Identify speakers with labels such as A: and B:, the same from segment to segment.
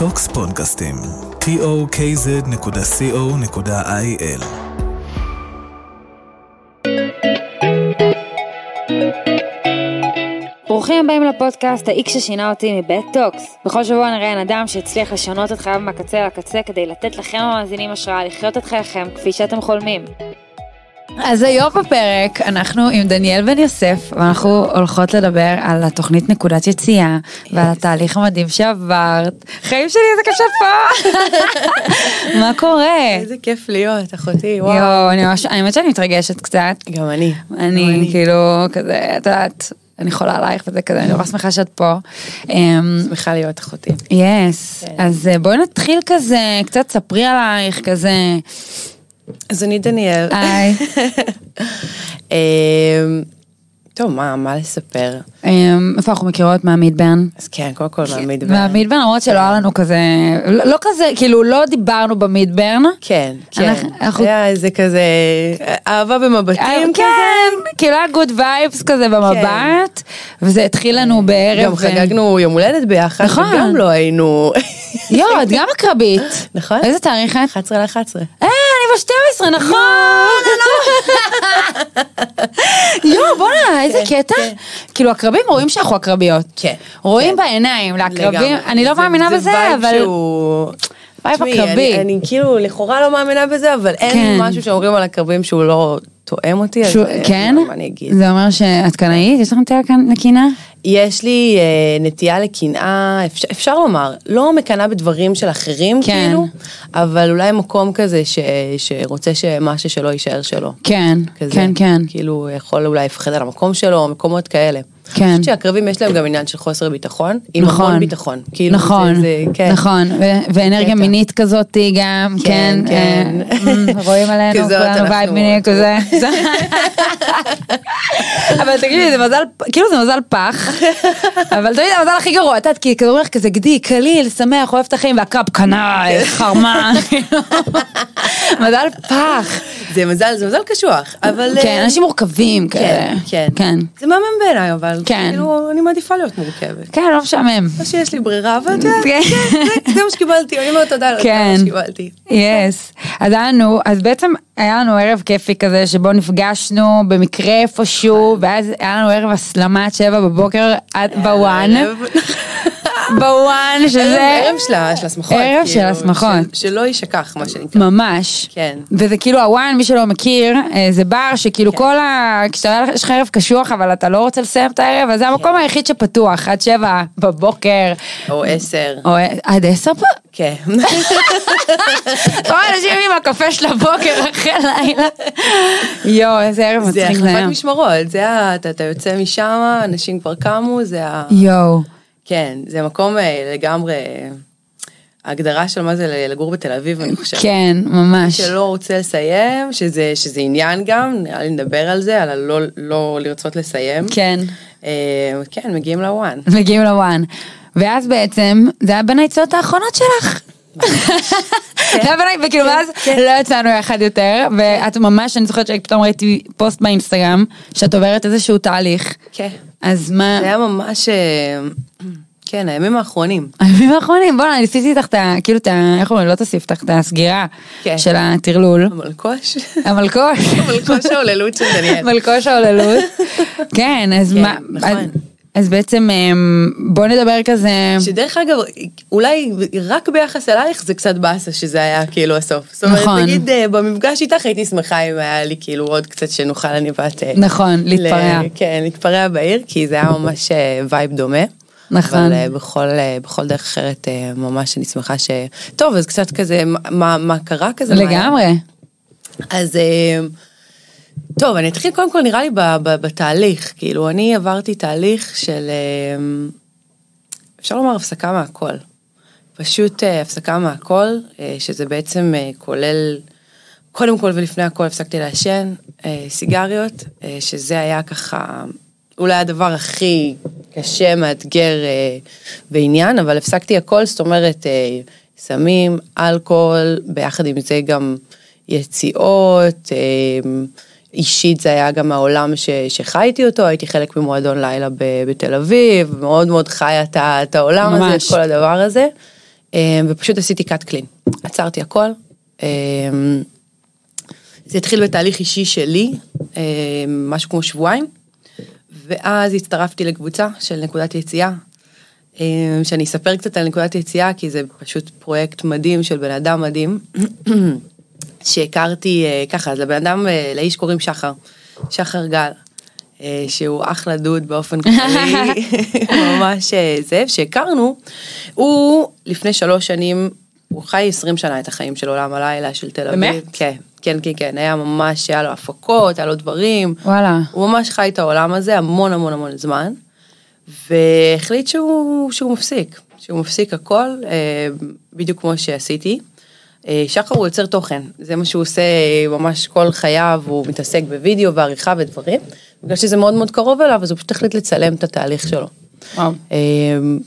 A: טוקס פודקאסטים, tokz.co.il
B: ברוכים הבאים לפודקאסט האיק ששינה אותי מבית טוקס. בכל שבוע נראיין אדם שהצליח לשנות את חייו מהקצה לקצה כדי לתת לכם המאזינים השראה לחיות את חייכם כפי שאתם חולמים.
C: אז היום בפרק אנחנו עם דניאל בן יוסף ואנחנו הולכות לדבר על התוכנית נקודת יציאה ועל התהליך המדהים שעברת. חיים שלי איזה קשה פה. מה קורה?
D: איזה כיף להיות, אחותי, וואו.
C: יואו, אני ממש, האמת שאני מתרגשת קצת.
D: גם אני.
C: אני כאילו כזה, את יודעת, אני חולה עלייך וזה כזה, אני נורא שמחה שאת פה. אמ,
D: שמחה להיות אחותי.
C: יס, אז אה, בואי נתחיל כזה, קצת ספרי עלייך כזה.
D: אז אני דניאל.
C: היי.
D: אמ, טוב, מה, מה לספר?
C: אמ, איפה אנחנו מכירות מהמידברן?
D: אז כן, קודם כל מהמידברן.
C: מהמידברן למרות שלא היה לנו כזה, לא כזה, כאילו לא דיברנו במידברן.
D: כן, כן. היה איזה כזה אהבה במבטים
C: אה,
D: כזה.
C: כן, כאילו היה good vibes כזה במבט, וזה התחיל לנו בערב.
D: גם חגגנו יום הולדת ביחד,
C: נכון.
D: וגם לא היינו...
C: יואו, את גם עקרבית.
D: נכון.
C: איזה תאריך את?
D: 11 ל-11.
C: אה, אני ב-12, נכון. יואו, בואנה, איזה קטע. כאילו עקרבים רואים שאנחנו עקרביות.
D: כן,
C: רואים
D: כן.
C: בעיניים, לעקרבים. אני לא מאמינה
D: זה
C: בזה, אבל... וייב עקרבי.
D: אני- כאילו לכאורה לא מאמינה בזה, אבל
C: כן.
D: אין משהו שאומרים על עקרבים שהוא לא תואם אותי, אז
C: שהוא-
D: אה,
C: כן?
D: מה אני אגיד.
C: זה אומר שאת קנאית? יש לך נטייה כאן לקינה?
D: יש לי אה, נטייה לקנאה, אפשר, אפשר לומר, לא מקנאה בדברים של אחרים
C: כן.
D: כאילו, אבל אולי מקום כזה ש, שרוצה שמשהו שלו יישאר שלו.
C: כן,
D: כזה.
C: כן, כן.
D: כאילו יכול אולי לפחד על המקום שלו, מקומות כאלה.
C: כן.
D: אני חושבת שעקרבים יש להם גם עניין של חוסר ביטחון, עם
C: נכון.
D: המון ביטחון. כאילו
C: נכון,
D: זה, זה, כן.
C: נכון, ו- ואנרגיה
D: קטע.
C: מינית כזאת גם, כן,
D: כן, כן.
C: אה, רואים עלינו כולנו. vibe מיני כזה. אבל תגידי, זה מזל, כאילו זה מזל פח, אבל תמיד המזל הכי גרוע, את יודעת, כי כזה אומר לך כזה גדי, קליל, שמח, אוהב את החיים, והעקרב קנאי, חרמן, מזל פח.
D: זה מזל, זה מזל קשוח, אבל...
C: כן,
D: אה,
C: אנשים מורכבים כאלה.
D: כן, כן.
C: כן.
D: זה מהמם בעיניי, אבל
C: כן.
D: כאילו, אני מעדיפה להיות מורכבת.
C: כן, לא משעמם.
D: לא שיש לי ברירה, אבל יודעת,
C: כן.
D: זה- מה שקיבלתי, אני אומרת תודה,
C: כן.
D: מה שקיבלתי.
C: יס. אז היה לנו, אז בעצם היה לנו ערב כיפי כזה שבו נפגשנו במקרה איפשהו, ואז היה לנו ערב הסלמה עד שבע בבוקר עד בוואן. בוואן, שזה...
D: ערב של השמחות.
C: ערב של
D: כאילו,
C: השמחות.
D: של- שלא יישכח, מה שנקרא.
C: ממש.
D: כן.
C: וזה כאילו הוואן, מי שלא מכיר, אה, זה בר שכאילו כל ה... כשאתה יש לך ערב קשוח אבל אתה לא רוצה לסיים את הערב, אז זה המקום היחיד שפתוח, עד שבע בבוקר.
D: או עשר.
C: או עד עשר פה?
D: כן.
C: אתה רואה אנשים עם הקפה של הבוקר אחרי לילה. יואו, איזה ערב
D: זה
C: מצחיק זה
D: החלפת. משמרות, זה ה... אתה יוצא משם, אנשים כבר קמו, זה ה...
C: יואו.
D: כן, זה מקום אה, לגמרי... ההגדרה של מה זה לגור בתל אביב, אני חושבת.
C: כן, ממש.
D: שלא רוצה לסיים, שזה, שזה עניין גם, נראה לי נדבר על זה, על הלא לא לרצות לסיים.
C: כן.
D: אה, כן, מגיעים לוואן.
C: מגיעים לוואן. ואז בעצם, זה היה בין העצות האחרונות שלך. זה היה בין ה- וכאילו
D: כן,
C: ואז לא יצאנו יחד יותר, ואת ממש, אני זוכרת שפתאום ראיתי פוסט באינסטגרם, שאת עוברת איזשהו תהליך.
D: כן.
C: אז מה,
D: זה היה ממש, אה, כן, הימים האחרונים.
C: הימים האחרונים, בוא'נה, אני עשיתי איתך את ה... כאילו את ה... איך אומרים? לא תוסיף אותך את הסגירה
D: כן.
C: של הטרלול.
D: המלקוש.
C: המלקוש.
D: המלקוש ההוללות של דניאל.
C: מלקוש ההוללות. כן, אז
D: כן,
C: מה...
D: נכון.
C: אז- אז בעצם אמ, בוא נדבר כזה...
D: שדרך אגב, אולי רק ביחס אלייך זה קצת באסה שזה היה כאילו הסוף. זאת אומרת,
C: נכון.
D: נגיד אה, במפגש איתך הייתי שמחה אם היה לי כאילו עוד קצת שנוכל אני ואת... אה,
C: נכון, להתפרע.
D: ל- כן, להתפרע בעיר, כי זה היה ממש אה, vibe דומה.
C: נכון.
D: אבל אה, בכל, אה, בכל דרך אחרת אה, ממש אני שמחה ש... טוב, אז קצת כזה, מה, מה קרה כזה? מה?
C: לגמרי.
D: אז אה, טוב, אני אתחיל קודם כל נראה לי בתהליך, כאילו אני עברתי תהליך של, אה, אפשר לומר הפסקה מהכל. פשוט אה, הפסקה מהכל, אה, שזה בעצם אה, כולל, קודם כל ולפני הכל הפסקתי לעשן סיגריות, שזה היה ככה אולי הדבר הכי קשה, מאתגר בעניין, אבל הפסקתי הכל, זאת אומרת, סמים, אלכוהול, ביחד עם זה גם יציאות, אה, אישית זה היה גם העולם ש, שחייתי אותו, הייתי חלק ממועדון לילה ב, בתל אביב, מאוד מאוד חיה את, את העולם הזה, את
C: ממש.
D: כל הדבר הזה. אה, ופשוט עשיתי cut clean. עצרתי הכל. אה, זה התחיל בתהליך אישי שלי, אה, משהו כמו שבועיים, ואז הצטרפתי לקבוצה של נקודת יציאה, אה, שאני אספר קצת על נקודת יציאה, כי זה פשוט פרויקט מדהים של בן אדם מדהים, שהכרתי אה, ככה, אז לבן אדם, אה, לאיש קוראים שחר, שחר גל. אה, שהוא אחלה דוד באופן כללי, ממש זה, שהכרנו, הוא לפני שלוש שנים, הוא חי 20 שנה את החיים של עולם הלילה של תל אביב.
C: באמת?
D: כן, כן, כן, כן, היה ממש, היה לו הפקות, היה לו דברים.
C: וואלה.
D: הוא ממש חי את העולם הזה המון המון המון זמן, והחליט שהוא, שהוא מפסיק, שהוא מפסיק הכל, בדיוק כמו שעשיתי. אה, שחר הוא יוצר תוכן, זה מה שהוא עושה ממש כל חייו, הוא מתעסק בווידאו ועריכה ודברים, בגלל שזה מאוד מאוד קרוב אליו, אז הוא פשוט החליט לצלם את התהליך שלו.
C: וואו.
D: אה,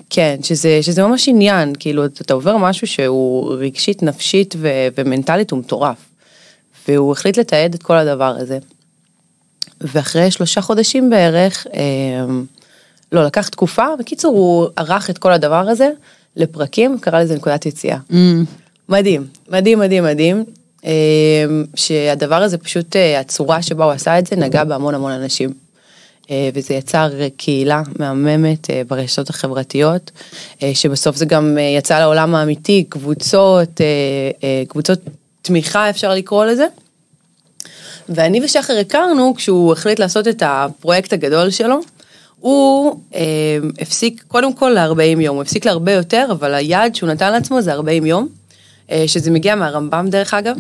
D: כן, שזה, שזה ממש עניין, כאילו, אתה עובר משהו שהוא רגשית, נפשית ו- ומנטלית, הוא מטורף. והוא החליט לתעד את כל הדבר הזה. ואחרי שלושה חודשים בערך, אה, לא, לקח תקופה, בקיצור, הוא ערך את כל הדבר הזה לפרקים, קרא לזה נקודת יציאה. מדהים, מדהים, מדהים, מדהים. אה, שהדבר הזה פשוט, אה, הצורה שבה הוא עשה את זה, נגע בהמון המון אנשים. אה, וזה יצר קהילה מהממת ברשתות החברתיות, שבסוף זה גם יצא לעולם האמיתי, קבוצות, קבוצות תמיכה אפשר לקרוא לזה. ואני ושחר הכרנו כשהוא החליט לעשות את הפרויקט הגדול שלו. הוא אה, הפסיק קודם כל ל-40 יום, הוא הפסיק להרבה יותר, אבל היעד שהוא נתן לעצמו זה 40 יום, שזה מגיע מהרמב"ם דרך אגב,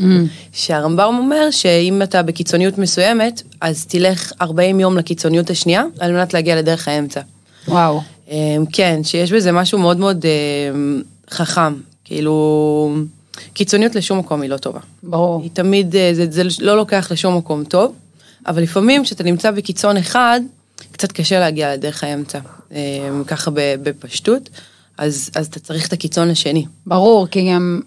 D: שהרמב"ם אומר שאם אתה בקיצוניות מסוימת, אז תלך 40 יום לקיצוניות השנייה, על מנת להגיע לדרך האמצע.
C: וואו.
D: אה, כן, שיש בזה משהו מאוד מאוד אה, חכם, כאילו, קיצוניות לשום מקום היא לא טובה.
C: ברור.
D: היא תמיד, אה, זה, זה לא לוקח לשום מקום טוב, אבל לפעמים כשאתה נמצא בקיצון אחד, קצת קשה להגיע לדרך האמצע, אה, ככה בפשטות, אז, אז אתה צריך את הקיצון השני.
C: ברור, כי גם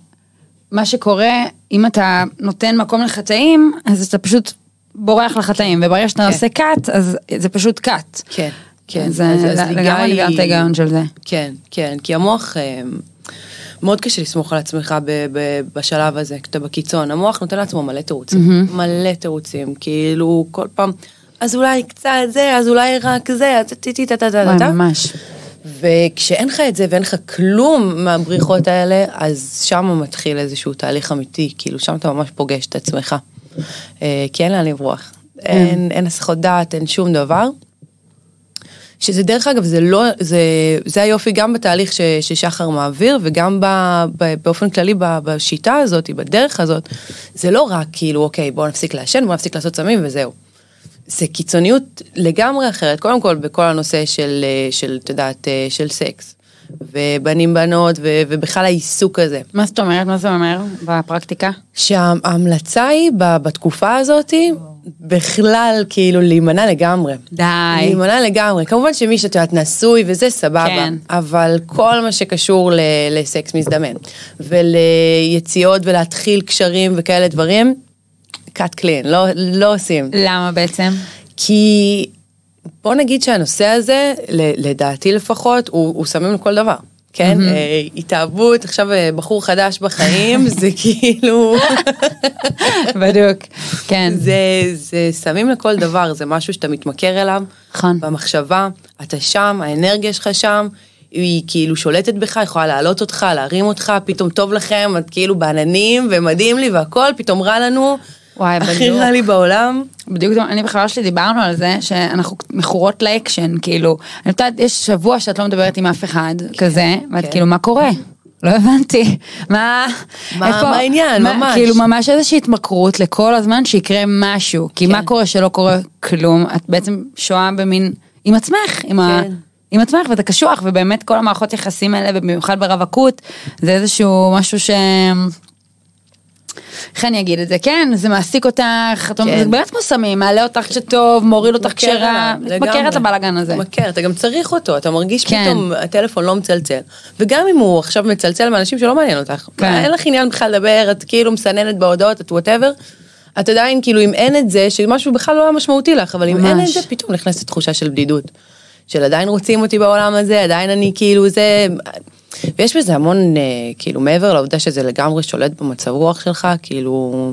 C: מה שקורה, אם אתה נותן מקום לחטאים, אז אתה פשוט בורח לחטאים, וברגע שאתה
D: כן.
C: עושה קאט, אז זה פשוט קאט.
D: כן, כן.
C: זה לגמרי אני מבינה את ההיגיון של זה.
D: כן, כן, כי המוח, אה, מאוד קשה לסמוך על עצמך ב- ב- בשלב הזה, כשאתה בקיצון. המוח נותן לעצמו מלא תירוצים, מלא תירוצים, כאילו כל פעם, אז אולי קצת זה, אז אולי רק זה, אז טי טי טה טה טה טה.
C: ממש.
D: וכשאין לך את זה ואין לך כלום מהבריחות האלה, אז שם מתחיל איזשהו תהליך אמיתי, כאילו שם אתה ממש פוגש את עצמך. אה, כי אין לאן לברוח. אין, אין הסחות דעת, אין שום דבר. שזה דרך אגב, זה לא, זה, זה היופי גם בתהליך ש, ששחר מעביר וגם ב, ב, באופן כללי ב, בשיטה הזאת, בדרך הזאת, זה לא רק כאילו, אוקיי, בוא נפסיק לעשן, בוא נפסיק לעשות סמים וזהו. זה קיצוניות לגמרי אחרת, קודם כל בכל הנושא של, אה, של, את יודעת, אה, של סקס, ובנים בנות, ו, ובכלל העיסוק הזה.
C: מה זאת אומרת? מה זה אומר בפרקטיקה?
D: שההמלצה היא ב- בתקופה הזאת, בכלל כאילו להימנע לגמרי.
C: די.
D: להימנע לגמרי. כמובן שמי שאת יודעת נשוי וזה סבבה,
C: כן.
D: אבל כל מה שקשור ל- לסקס מזדמן, וליציאות ולהתחיל קשרים וכאלה דברים, cut clean, לא, לא עושים.
C: למה בעצם?
D: כי בוא נגיד שהנושא הזה, לדעתי לפחות, הוא, הוא סמים לכל דבר. כן, אה, התאהבות, עכשיו אה, בחור חדש בחיים, זה כאילו,
C: בדיוק. כן.
D: זה, זה סמים לכל דבר, זה משהו שאתה מתמכר אליו,
C: נכון.
D: במחשבה, אתה שם, האנרגיה שלך שם, היא כאילו שולטת בך, יכולה להעלות אותך, להרים אותך, פתאום טוב לכם, את כאילו בעננים ומדהים לי והכל, פתאום רע לנו,
C: וואי,
D: הכי
C: בדיוק.
D: רע לי בעולם.
C: בדיוק, אני בחברה שלי דיברנו על זה שאנחנו מכורות לאקשן, כאילו, אני יודעת, יש שבוע שאת לא מדברת עם אף אחד, כזה, ואת
D: כן.
C: כאילו, מה קורה? לא הבנתי, מה,
D: מה- מה העניין? ממש.
C: כאילו ממש איזושהי התמכרות לכל הזמן שיקרה משהו, כי מה
D: כן.
C: קורה שלא קורה כלום, את בעצם שוהה במין, עם עצמך, עם, ה,
D: כן.
C: עם עצמך ואתה קשוח, ובאמת כל המערכות יחסים האלה, ובמיוחד ברווקות, זה איזשהו משהו ש... איך אני אגיד את זה? כן, זה מעסיק אותך,
D: כן.
C: זה באמת כמו סמים, מעלה אותך כשטוב, מוריד אותך כשרע. מתמכרת לבלאגן הזה.
D: מתמכר, אתה גם צריך אותו, אתה מרגיש
C: כן.
D: פתאום, הטלפון לא מצלצל. וגם אם הוא עכשיו מצלצל מאנשים שלא מעניין אותך,
C: כן.
D: אין לך עניין בכלל לדבר, את כאילו מסננת בהודעות, את whatever, את עדיין כאילו אם אין את זה, שמשהו בכלל לא היה משמעותי לך, אבל אם אין את
C: ממש.
D: זה, פתאום נכנסת תחושה של בדידות. של עדיין רוצים אותי בעולם הזה, עדיין אני כאילו זה... ויש בזה המון, אה, כאילו, מעבר לעובדה שזה לגמרי שולט במצב רוח שלך, כאילו,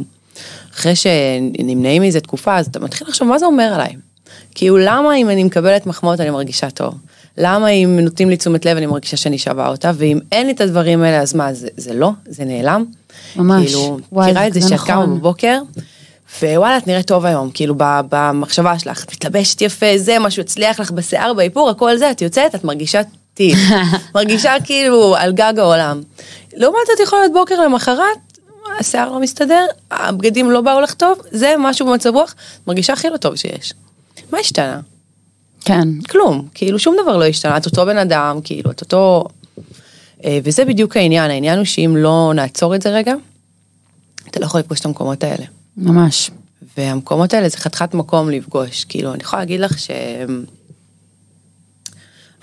D: אחרי שנמנעים מזה תקופה, אז אתה מתחיל לחשוב, מה זה אומר עליי? כאילו, למה אם אני מקבלת מחמאות אני מרגישה טוב? למה אם נותנים לי תשומת לב אני מרגישה שאני שווה אותה, ואם אין לי את הדברים האלה, אז מה, זה, זה לא? זה נעלם?
C: ממש.
D: כאילו,
C: וואי,
D: מכירה את זה שאת
C: נכון.
D: קמה בבוקר, ווואלה, את נראית טוב היום, כאילו במחשבה שלך, את מתלבשת יפה, זה משהו הצליח לך בשיער, באיפור, הכל זה, את יוצאת, את מרגישה טיל. מרגישה כאילו על גג העולם. לעומת זאת יכול להיות בוקר למחרת, השיער לא מסתדר, הבגדים לא באו לך טוב, זה משהו במצב רוח, מרגישה הכי לא טוב שיש. מה השתנה?
C: כן.
D: כלום, כאילו שום דבר לא השתנה, את אותו בן אדם, כאילו את אותו... אה, וזה בדיוק העניין, העניין הוא שאם לא נעצור את זה רגע, אתה לא יכול לפגוש את המקומות האלה.
C: ממש.
D: והמקומות האלה זה חתיכת מקום לפגוש, כאילו אני יכולה להגיד לך ש...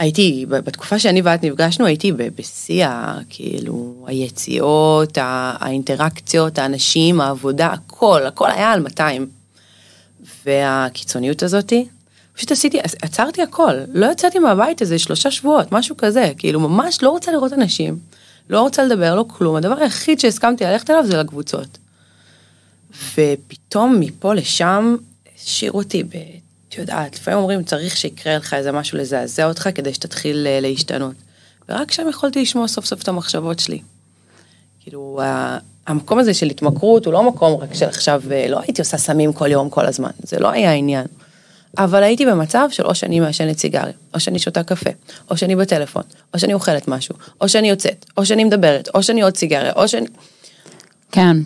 D: הייתי, בתקופה שאני ואת נפגשנו, הייתי בשיא, כאילו, היציאות, האינטראקציות, האנשים, העבודה, הכל, הכל היה על 200. והקיצוניות הזאתי, פשוט עשיתי, עצרתי הכל, לא יצאתי מהבית איזה שלושה שבועות, משהו כזה, כאילו ממש לא רוצה לראות אנשים, לא רוצה לדבר, לא כלום, הדבר היחיד שהסכמתי ללכת אליו זה לקבוצות. ופתאום מפה לשם השאיר אותי ב... את יודעת, לפעמים אומרים צריך שיקרה לך איזה משהו לזעזע אותך כדי שתתחיל אה, להשתנות. ורק שם יכולתי לשמוע סוף סוף את המחשבות שלי. כאילו, המקום הזה של התמכרות הוא לא מקום רק של עכשיו, אה, לא הייתי עושה סמים כל יום, כל הזמן, זה לא היה העניין. אבל הייתי במצב של או שאני מעשנת סיגריה, או שאני שותה קפה, או שאני בטלפון, או שאני אוכלת משהו, או שאני יוצאת, או שאני מדברת, או שאני עוד סיגריה, או שאני...
C: כן.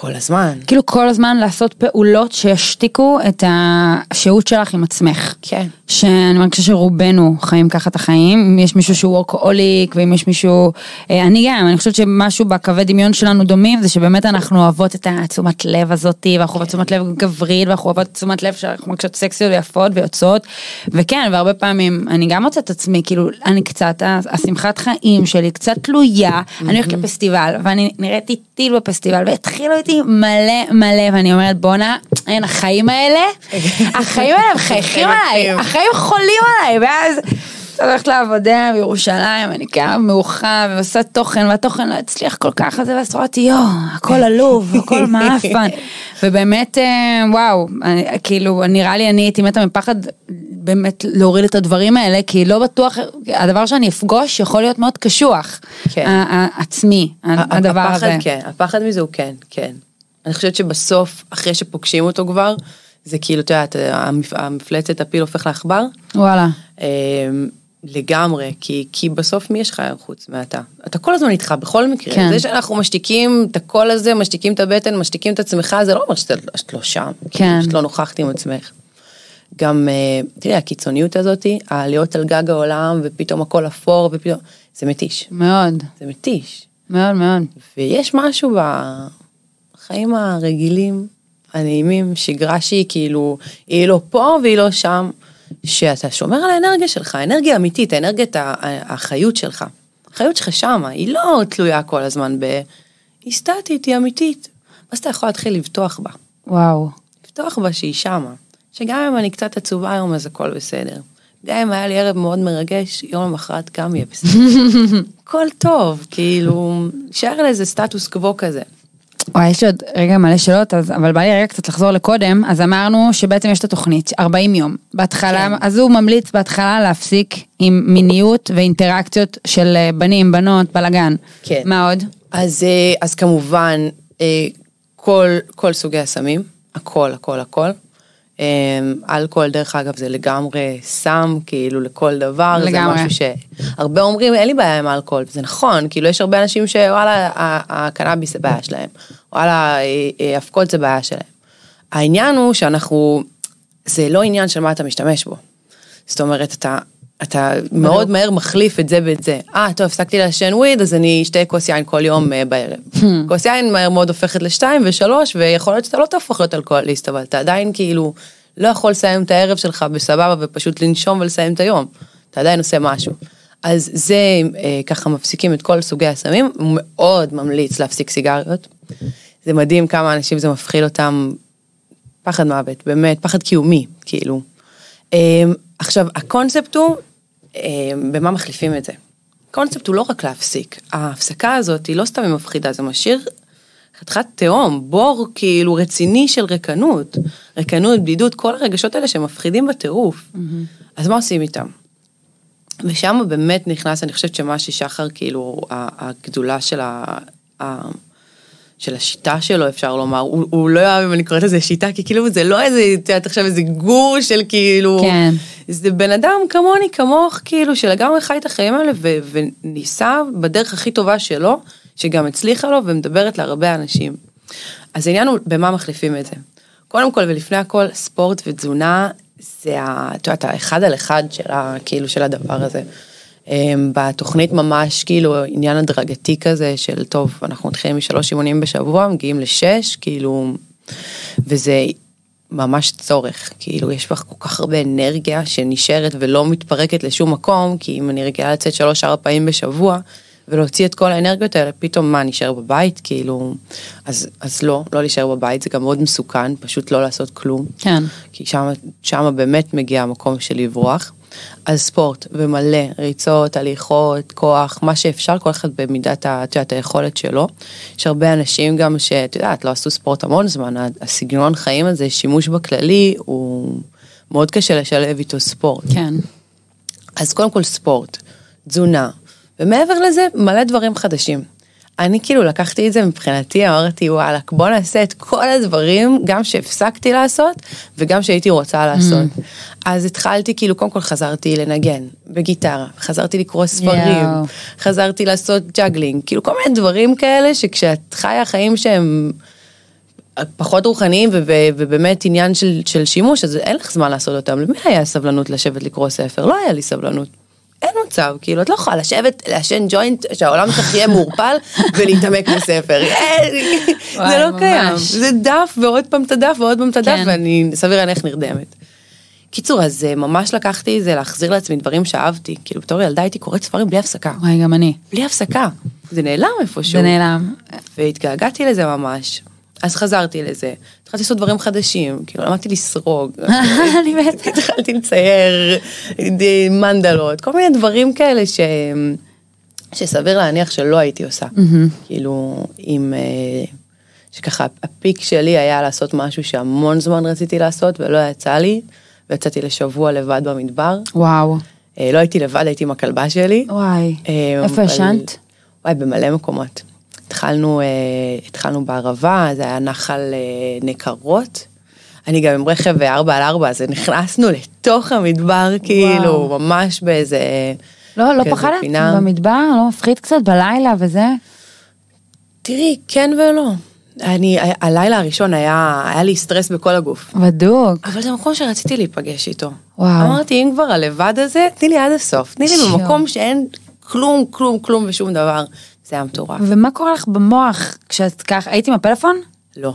D: כל הזמן.
C: כאילו כל הזמן לעשות פעולות שישתיקו את השהות שלך עם עצמך.
D: כן.
C: שאני מרגישה שרובנו חיים ככה את החיים, אם יש מישהו שהוא וורקאוליק ואם יש מישהו, אה, אני גם, אני חושבת שמשהו בקווי דמיון שלנו דומים זה שבאמת אנחנו אוהבות את התשומת לב הזאתי ואנחנו אוהבות תשומת לב גברית ואנחנו אוהבות תשומת לב שאנחנו מרגישות סקסיות ויפות ויוצאות וכן והרבה פעמים אני גם מוצאת את עצמי כאילו אני קצת השמחת חיים שלי קצת תלויה אני הולכת לפסטיבל ואני נראיתי טיל בפסטיבל והתחילו איתי מלא מלא ואני אומרת בואנה אין החיים האלה החיים האלה מחייכים עליי החיים חולים עליי. ואז הולכת לעבודה בירושלים, אני קמה מאוחר ועושה תוכן, והתוכן לא הצליח כל כך, אז ואז אמרתי, יואו, הכל עלוב, הכל מאפן. ובאמת, אה, וואו, אני- כאילו, נראה לי אני הייתי מתה מפחד באמת להוריד את הדברים האלה, כי לא בטוח, הדבר שאני אפגוש יכול להיות מאוד קשוח.
D: כן.
C: עצמי, הדבר
D: הפחד,
C: הזה.
D: כן, הפחד מזה הוא כן, כן. אני חושבת שבסוף, אחרי שפוגשים אותו כבר, זה כאילו, את יודעת, המפ- המפלצת הפיל הופך לעכבר.
C: וואלה.
D: לגמרי, כי, כי בסוף מי יש לך חוץ מאתה? אתה כל הזמן איתך בכל מקרה.
C: כן.
D: זה שאנחנו משתיקים את הקול הזה, משתיקים את הבטן, משתיקים את עצמך, זה לא אומר שאת, שאת לא שם.
C: כן.
D: שאת לא נוכחת עם עצמך. גם, אה, תראי, הקיצוניות הזאתי, העליות על גג העולם, ופתאום הכל אפור, ופתאום, זה מתיש.
C: מאוד,
D: זה מתיש.
C: מאוד מאוד.
D: ויש משהו בחיים הרגילים, הנעימים, שגרה שהיא כאילו, היא לא פה והיא לא שם, שאתה שומר על האנרגיה שלך, האנרגיה האמיתית, האנרגיית ה- החיות שלך. החיות שלך שמה, היא לא תלויה כל הזמן ב... היא סטטית, היא אמיתית. ואז אתה יכול להתחיל לבטוח בה.
C: וואו.
D: לפתוח בה שהיא שמה. שגם אם אני קצת עצובה היום אז הכל בסדר. גם אם היה לי ערב מאוד מרגש, יום למחרת גם יהיה בסדר. הכל טוב, כאילו, שער על איזה סטטוס קוו כזה.
C: וואי, יש לי עוד רגע מלא שאלות, אז, אבל בא לי רגע קצת לחזור לקודם, אז אמרנו שבעצם יש את התוכנית, 40 יום. בהתחלה,
D: כן.
C: אז הוא ממליץ בהתחלה להפסיק עם מיניות ואינטראקציות של אה, בנים, בנות, בלאגן.
D: כן.
C: מה עוד?
D: אז, אה, אז כמובן, אה, כל, כל סוגי הסמים, הכל, הכל, הכל. אה, אלכוהול, דרך אגב, זה לגמרי סם, כאילו, לכל דבר.
C: לגמרי.
D: זה משהו שהרבה אומרים, אין לי בעיה עם אלכוהול, וזה נכון, כאילו, יש הרבה אנשים שוואלה, הקנאביס זה בעיה שלהם, וואלה, אה, אה, אבקות זה בעיה שלהם. העניין הוא שאנחנו, זה לא עניין של מה אתה משתמש בו. זאת אומרת, אתה, אתה מאוד מהר מחליף את זה ואת זה. אה, טוב, הפסקתי לעשן וויד, אז אני אשתה כוס יין כל יום אה, בערב. כוס יין מהר מאוד הופכת לשתיים ושלוש, ויכול להיות שאתה לא תהפוך להיות אלכוהוליסט, אבל אתה עדיין כאילו לא יכול לסיים את הערב שלך בסבבה ופשוט לנשום ולסיים את היום. אתה עדיין עושה משהו. אז זה, אה, ככה מפסיקים את כל סוגי הסמים, הוא מאוד ממליץ להפסיק סיגריות. זה מדהים כמה אנשים זה מפחיד אותם פחד מוות, באמת, פחד קיומי, כאילו. אמ, עכשיו, הקונספט הוא, במה מחליפים את זה? הקונספט הוא לא רק להפסיק, ההפסקה הזאת היא לא סתם היא מפחידה, זה משאיר חתיכת תהום, בור כאילו רציני של ריקנות, ריקנות, בדידות, כל הרגשות האלה שמפחידים בטירוף. אז מה עושים איתם? ושם באמת נכנס, אני חושבת שמה ששחר, כאילו, הגדולה של ה... של השיטה שלו אפשר לומר, הוא, הוא לא יאהב אם אני קוראת לזה שיטה, כי כאילו זה לא איזה, את יודעת עכשיו איזה גור של כאילו,
C: כן.
D: זה בן אדם כמוני, כמוך, כאילו, שלגמרי חי את החיים האלה ו, וניסה בדרך הכי טובה שלו, שגם הצליחה לו ומדברת להרבה אנשים. אז העניין הוא במה מחליפים את זה. קודם כל ולפני הכל, ספורט ותזונה, זה ה... את יודעת, האחד על אחד של, ה, כאילו, של הדבר הזה. אמ, בתוכנית ממש כאילו עניין הדרגתי כזה של טוב אנחנו מתחילים משלוש אימונים בשבוע מגיעים לשש כאילו וזה ממש צורך כאילו יש בך כל כך הרבה אנרגיה שנשארת ולא מתפרקת לשום מקום כי אם אני רגילה לצאת שלוש ארבע פעמים בשבוע ולהוציא את כל האנרגיות האלה פתאום מה נשאר בבית כאילו אז אז לא לא להישאר בבית זה גם מאוד מסוכן פשוט לא לעשות כלום
C: כן.
D: כי שם, שם באמת מגיע המקום של לברוח. אז ספורט ומלא, ריצות, הליכות, כוח, מה שאפשר, כל אחד במידת את יודעת, היכולת שלו. יש הרבה אנשים גם שאת יודעת, לא עשו ספורט המון זמן, הסגנון חיים הזה, שימוש בכללי, הוא מאוד קשה לשלב איתו ספורט.
C: כן.
D: אז קודם כל ספורט, תזונה, ומעבר לזה מלא דברים חדשים. אני כאילו לקחתי את זה מבחינתי, אמרתי וואלה, בוא נעשה את כל הדברים, גם שהפסקתי לעשות, וגם שהייתי רוצה לעשות. אז התחלתי, כאילו, קודם כל חזרתי לנגן בגיטרה, חזרתי לקרוא ספרים,
C: יואו.
D: חזרתי לעשות juggling, כאילו כל מיני דברים כאלה שכשאת חיה חיים שהם פחות רוחניים ובאמת עניין של, של שימוש, אז אין לך זמן לעשות אותם. למי היה סבלנות לשבת לקרוא ספר? לא היה לי סבלנות. אין מצב, כאילו, את לא יכולה לשבת, לעשן ג'וינט, שהעולם שלך יהיה מעורפל ולהתעמק בספר. זה לא קיים. זה דף ועוד פעם את הדף ועוד פעם את הדף,
C: כן.
D: ואני סביר להניח נרדמת. קיצור, אז אה, ממש לקחתי את זה להחזיר לעצמי דברים שאהבתי. כאילו, בתור ילדה הייתי קוראת ספרים בלי הפסקה.
C: וואי, גם אני.
D: בלי הפסקה. זה נעלם איפשהו.
C: זה נעלם.
D: והתגעגעתי לזה ממש. אז חזרתי לזה, התחלתי לעשות דברים חדשים, כאילו למדתי לסרוג,
C: אני מתה.
D: התחלתי לצייר מנדלות, כל מיני דברים כאלה ש... שסביר להניח שלא הייתי עושה. כאילו, אם... אה, שככה הפיק שלי היה לעשות משהו שהמון זמן רציתי לעשות ולא יצא לי, ויצאתי לשבוע לבד במדבר.
C: וואו.
D: אה, לא הייתי לבד, הייתי עם הכלבה שלי.
C: וואי.
D: אה,
C: איפה ישנת?
D: וואי, במלא מקומות. התחלנו, אה, התחלנו בערבה, זה היה נחל אה, נקרות. אני גם עם רכב 4 על 4 אז נכנסנו לתוך המדבר, כאילו, ממש באיזה...
C: לא, לא פחדת?
D: פינה.
C: במדבר? לא מפחיד קצת בלילה וזה?
D: תראי, כן ולא. אני, הלילה הראשון היה, היה לי סטרס בכל הגוף.
C: בדוק.
D: אבל זה מקום שרציתי להיפגש איתו.
C: וואו.
D: אמרתי, אם כבר הלבד הזה, תני לי עד הסוף. תני לי
C: שיו.
D: במקום שאין כלום, כלום, כלום ושום דבר. זה היה מטורף.
C: ומה קורה לך במוח כשאת ככה, היית עם הפלאפון?
D: לא.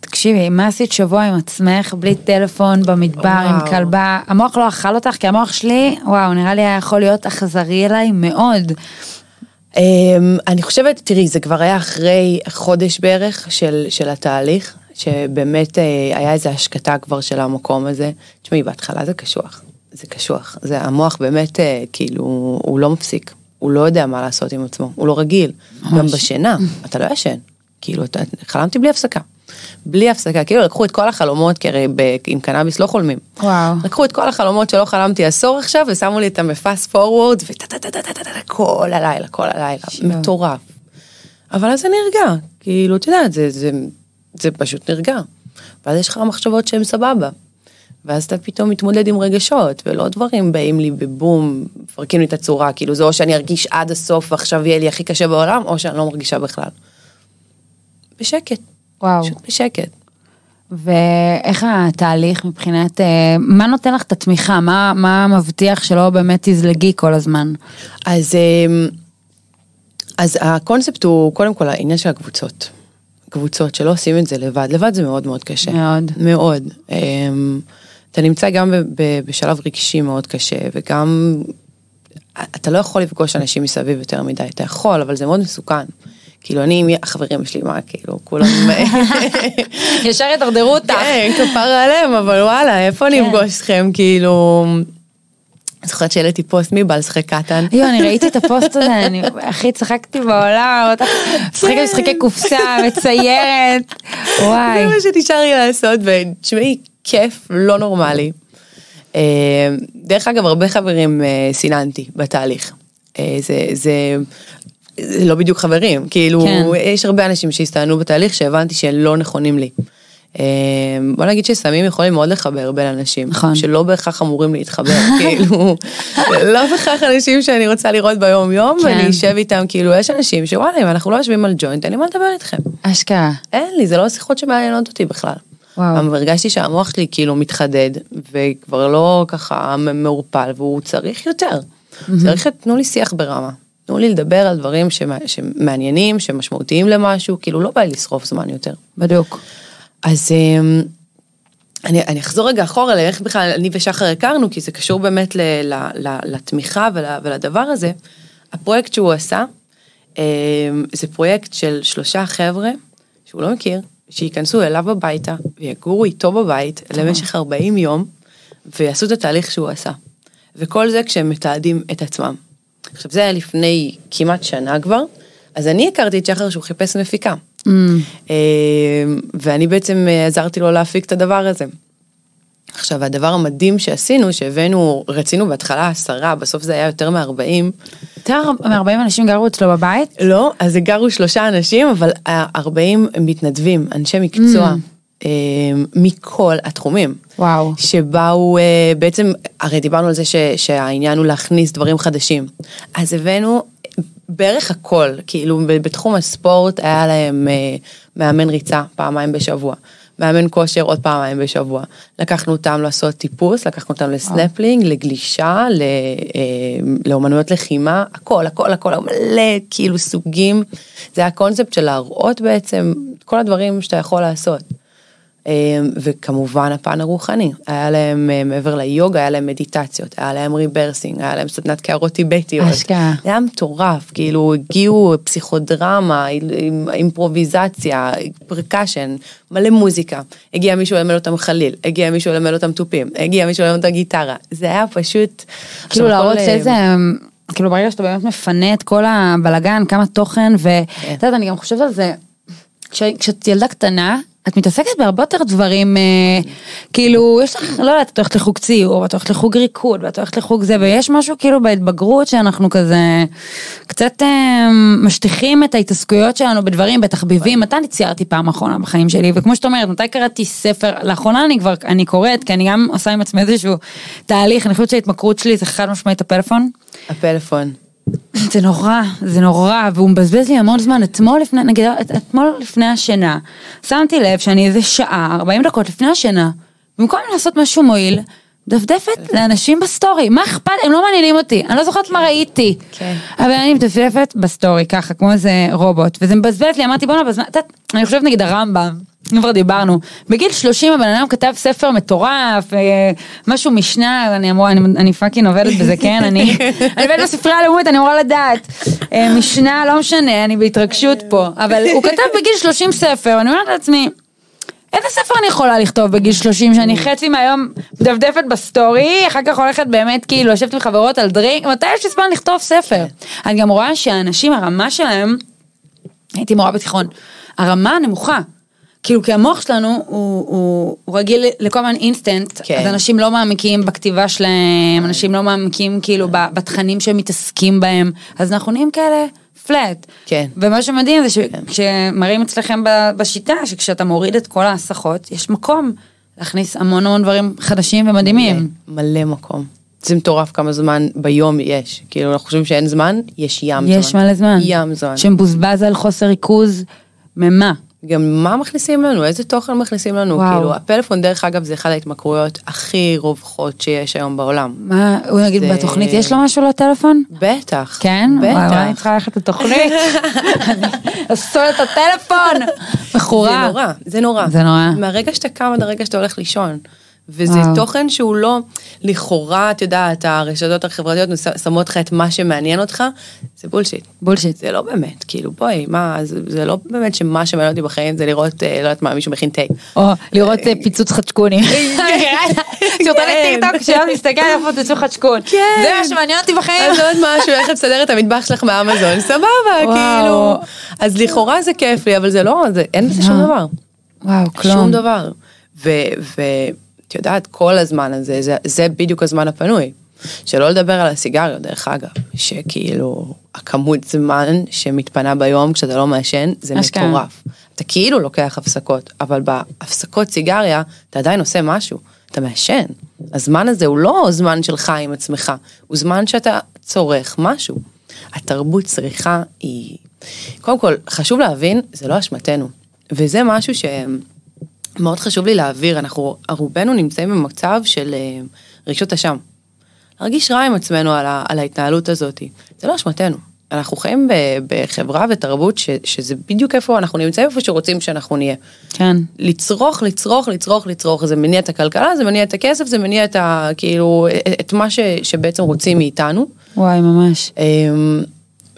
C: תקשיבי, מה עשית שבוע עם עצמך, בלי טלפון, במדבר, עם
D: וואו.
C: כלבה? המוח לא אכל אותך, כי המוח שלי, וואו, נראה לי היה יכול להיות אכזרי אליי מאוד.
D: אמ, אני חושבת, תראי, זה כבר היה אחרי חודש בערך של, של התהליך, שבאמת אה, היה איזו השקטה כבר של המקום הזה. תשמעי, בהתחלה זה קשוח, זה קשוח. זה המוח באמת, אה, כאילו, הוא לא מפסיק, הוא לא יודע מה לעשות עם עצמו, הוא לא רגיל. גם בשינה, אתה לא ישן, כאילו, אתה, חלמתי בלי הפסקה. בלי הפסקה, כאילו לקחו את כל החלומות, כי הרי ב- עם קנאביס לא חולמים.
C: וואו.
D: לקחו את כל החלומות שלא חלמתי עשור עכשיו ושמו לי אותם בפאסט פורוורד וטה טה טה טה טה טה טה כל הלילה, כל הלילה, מטורף. אבל אז זה נרגע, כאילו, את יודעת, זה, זה, זה פשוט נרגע. ואז יש לך מחשבות שהן סבבה. ואז אתה פתאום מתמודד עם רגשות, ולא דברים באים לי בבום, מפרקים לי את הצורה, כאילו זה או שאני ארגיש עד הסוף ועכשיו יהיה לי הכי קשה בעולם, או שאני לא מרגישה בכלל. בשקט,
C: וואו.
D: פשוט בשקט.
C: ואיך התהליך מבחינת, אה, מה נותן לך את התמיכה? מה, מה מבטיח שלא באמת תזלגי כל הזמן?
D: אז, אמ, אז הקונספט הוא קודם כל העניין של הקבוצות. קבוצות שלא עושים את זה לבד, לבד זה מאוד מאוד קשה.
C: מאוד.
D: מאוד. אתה נמצא גם בשלב רגשי מאוד קשה וגם אתה לא יכול לפגוש אנשים מסביב יותר מדי, אתה יכול אבל זה מאוד מסוכן. כאילו אני החברים שלי מה כאילו כולם
C: ישר ידרדרו אותך.
D: כן, כפרה עליהם, אבל וואלה, איפה אני
C: כן.
D: אפגוש אתכם, כאילו... זוכרת שהעליתי פוסט מי בא לשחק קטן?
C: יואו, אני ראיתי את הפוסט הזה, אני הכי צחקתי בעולם, משחקת משחקי קופסה, מציירת, וואי.
D: זה מה שנשאר לי לעשות, ותשמעי, כיף לא נורמלי. אה, דרך אגב, הרבה חברים אה, סיננתי בתהליך. אה, זה, זה, זה לא בדיוק חברים, כאילו,
C: כן.
D: יש הרבה אנשים שהסתננו בתהליך שהבנתי שהם לא נכונים לי. בוא נגיד שסמים יכולים מאוד לחבר בין אנשים,
C: נכון.
D: שלא בהכרח אמורים להתחבר, כאילו, לא בהכרח אנשים שאני רוצה לראות ביום יום,
C: כן.
D: ואני אשב איתם, כאילו, יש אנשים שוואלה, אם אנחנו לא יושבים על ג'וינט, אין לי מה לדבר איתכם.
C: אשכרה.
D: אין לי, זה לא שיחות שמעניינות אותי בכלל.
C: וואו.
D: הרגשתי שהמוח שלי כאילו מתחדד, וכבר לא ככה מעורפל, והוא צריך יותר. צריך, תנו לי שיח ברמה. תנו לי לדבר על דברים שמע- שמעניינים, שמשמעותיים למשהו, כאילו לא בא לי לשרוף זמן יותר.
C: בדוק.
D: אז אמ, אני, אני אחזור רגע אחורה לאיך בכלל אני ושחר הכרנו, כי זה קשור באמת ל, ל, ל, לתמיכה ול, ולדבר הזה. הפרויקט שהוא עשה, אמ, זה פרויקט של שלושה חבר'ה שהוא לא מכיר, שייכנסו אליו הביתה ויגורו איתו בבית למשך 40 יום, ויעשו את התהליך שהוא עשה. וכל זה כשהם מתעדים את עצמם. עכשיו זה היה לפני כמעט שנה כבר, אז אני הכרתי את שחר שהוא חיפש מפיקה. אה, ואני בעצם אה, עזרתי לו להפיק את הדבר הזה. עכשיו הדבר המדהים שעשינו, שהבאנו, רצינו בהתחלה עשרה, בסוף זה היה יותר מ-40.
C: יותר מ-40 אנשים גרו אצלו בבית?
D: לא, אז גרו שלושה אנשים, אבל ה-40 הם מתנדבים, אנשי מקצוע, אה, מכל התחומים.
C: וואו.
D: שבאו, אה, בעצם, הרי דיברנו על זה ש, שהעניין הוא להכניס דברים חדשים. אז הבאנו בערך הכל, כאילו בתחום הספורט היה להם אה, מאמן ריצה פעמיים בשבוע. מאמן כושר עוד פעמיים בשבוע. לקחנו אותם לעשות טיפוס, לקחנו אותם לסנפלינג, לגלישה, ל- אה, לאומנויות לחימה, הכל, הכל, הכל, מלא כאילו סוגים. זה הקונספט של להראות בעצם כל הדברים שאתה יכול לעשות. אה, וכמובן הפן הרוחני, היה להם אה, מעבר ליוגה, היה להם מדיטציות, היה להם rebirthing, היה להם סדנת קערות טיבטיות.
C: אשכרה.
D: זה היה מטורף, כאילו הגיעו פסיכודרמה, אימפרוביזציה, פרקשן, מלא מוזיקה. הגיע מישהו ללמד אותם חליל, הגיע מישהו ללמד אותם תופים, הגיע מישהו ללמד אותם גיטרה. זה היה פשוט...
C: כאילו להראות
D: אה,
C: איזה, כאילו ברגע שאתה באמת מפנה את כל הבלגן, כמה תוכן, ואת יודעת, אני גם חושבת על זה, כש- כשאת ילדה קטנה, את מתעסקת בהרבה יותר דברים, אה, כאילו, יש לך, לא יודעת, את הולכת לחוג ציור, ואת הולכת לחוג ריקוד, ואת הולכת לחוג זה, ויש משהו כאילו בהתבגרות שאנחנו כזה, קצת אה, משטיחים את ההתעסקויות שלנו בדברים, בתחביבים, מתי אני ציירתי פעם אחרונה בחיים שלי, וכמו שאת אומרת, מתי קראתי ספר, לאחרונה אני כבר, אני קוראת, כי אני גם עושה עם עצמי איזשהו תהליך, אני חושבת שההתמכרות שלי זה חד משמעית הפלאפון.
D: הפלאפון.
C: זה נורא, זה נורא, והוא מבזבז לי המון זמן. אתמול לפני, נגיד, את- אתמול לפני השינה, שמתי לב שאני איזה שעה, 40 דקות לפני השינה, במקום לעשות משהו מועיל, דפדפתי לאנשים בסטורי, מה אכפת, הם לא מעניינים אותי, אני לא זוכרת מה ראיתי.
D: כן.
C: אבל אני מדפדפת בסטורי ככה, כמו איזה רובוט, וזה מבזבז לי, אמרתי בואנה, בזמן, אני חושבת נגיד הרמב"ם, אם כבר דיברנו, בגיל 30 הבן אדם כתב ספר מטורף, אה, משהו משנה, אני אמורה, אני, אני fucking עובדת בזה, כן, אני, אני עובדת בספרייה הלאומית, אני אמורה לדעת, אה, משנה, לא משנה, אני בהתרגשות פה, אבל הוא כתב בגיל 30 ספר, ואני אומרת לעצמי, איזה ספר אני יכולה לכתוב בגיל 30 שאני חצי מהיום מדפדפת בסטורי, אחר כך הולכת באמת כאילו לשבת עם חברות על drink, מתי יש לי זמן לכתוב ספר? אני גם רואה שהאנשים, הרמה שלהם, הייתי מורה בתיכון, הרמה נמוכה. כאילו כי המוח שלנו הוא, הוא, הוא רגיל לכל הזמן אינסטנט,
D: כן.
C: אז אנשים לא מעמיקים בכתיבה שלהם, אנשים לא מעמיקים כאילו בתכנים שהם מתעסקים בהם, אז אנחנו נהיים כאלה פלט.
D: כן.
C: ומה שמדהים זה שכשמראים אצלכם ב- בשיטה, שכשאתה מוריד את כל ההסחות, יש מקום להכניס המון המון דברים חדשים ומדהימים.
D: מלא מקום. זה מטורף כמה זמן ביום יש. כאילו, אנחנו חושבים שאין זמן, יש ים זמן.
C: יש מלא זמן.
D: ים זמן.
C: שמבוזבז על חוסר ריכוז, ממה?
D: גם מה מכניסים לנו, איזה תוכן מכניסים לנו,
C: וואו.
D: כאילו הפלאפון דרך אגב זה אחת ההתמכרויות הכי רווחות שיש היום בעולם.
C: מה, הוא נגיד
D: זה-
C: בתוכנית יש לו משהו לטלפון?
D: בטח.
C: כן? וואי וואי, אני
D: בטח.
C: צריכה ללכת לתוכנית. עשו את הטלפון.
D: זה
C: מכורה.
D: נורא, זה נורא.
C: זה נורא.
D: מהרגע שאתה קם עד הרגע שאתה הולך לישון. וזה
C: וואו.
D: תוכן שהוא לא, לכאורה, את יודעת, הרשתות החברתיות שמות לך את מה שמעניין אותך, זה bullshit.
C: Bullshit.
D: זה לא באמת, כאילו בואי, מה, זה, זה לא באמת שמה שמעניין אותי בחיים זה לראות, אה, לא יודעת מה, מישהו מכין תה.
C: או לראות אה, פיצוץ חצ'קוני. סרטוני
D: כן.
C: טיקטוק שלא מסתכל איפה פיצוץ חצ'קון.
D: כן.
C: זה מה שמעניין אותי בחיים.
D: אז עוד משהו, איך לסדר את המטבח שלך מאמזון, סבבה. כאילו. אז לכאורה זה כיף לי, אבל זה לא, אין בזה שום. דבר.
C: וואו, כלום.
D: שום דבר. ואת יודעת, כל הזמן הזה, זה, זה בדיוק הזמן הפנוי. שלא לדבר על הסיגריות, דרך אגב, שכאילו, הכמות זמן שמתפנה ביום כשאתה לא מעשן, זה
C: אשכרה.
D: מטורף. אתה כאילו לוקח הפסקות, אבל בהפסקות סיגריה, אתה עדיין עושה משהו, אתה מעשן. הזמן הזה הוא לא זמן שלך עם עצמך, הוא זמן שאתה צורך משהו. התרבות צריכה היא... קודם כל, חשוב להבין, זה לא אשמתנו. וזה משהו שמאוד חשוב לי להעביר, אנחנו רובנו נמצאים במצב של אה, רגשות אשם. להרגיש רע עם עצמנו על, ה, על ההתנהלות הזאת. זה לא אשמתנו. אנחנו חיים ב, בחברה ותרבות ש, שזה בדיוק איפה אנחנו נמצאים, איפה שרוצים שאנחנו נהיה.
C: כן.
D: לצרוך, לצרוך, לצרוך, לצרוך, זה מניע את הכלכלה, זה מניע את הכסף, זה מניע את ה... כאילו, את מה ש, שבעצם רוצים מאיתנו.
C: וואי, ממש.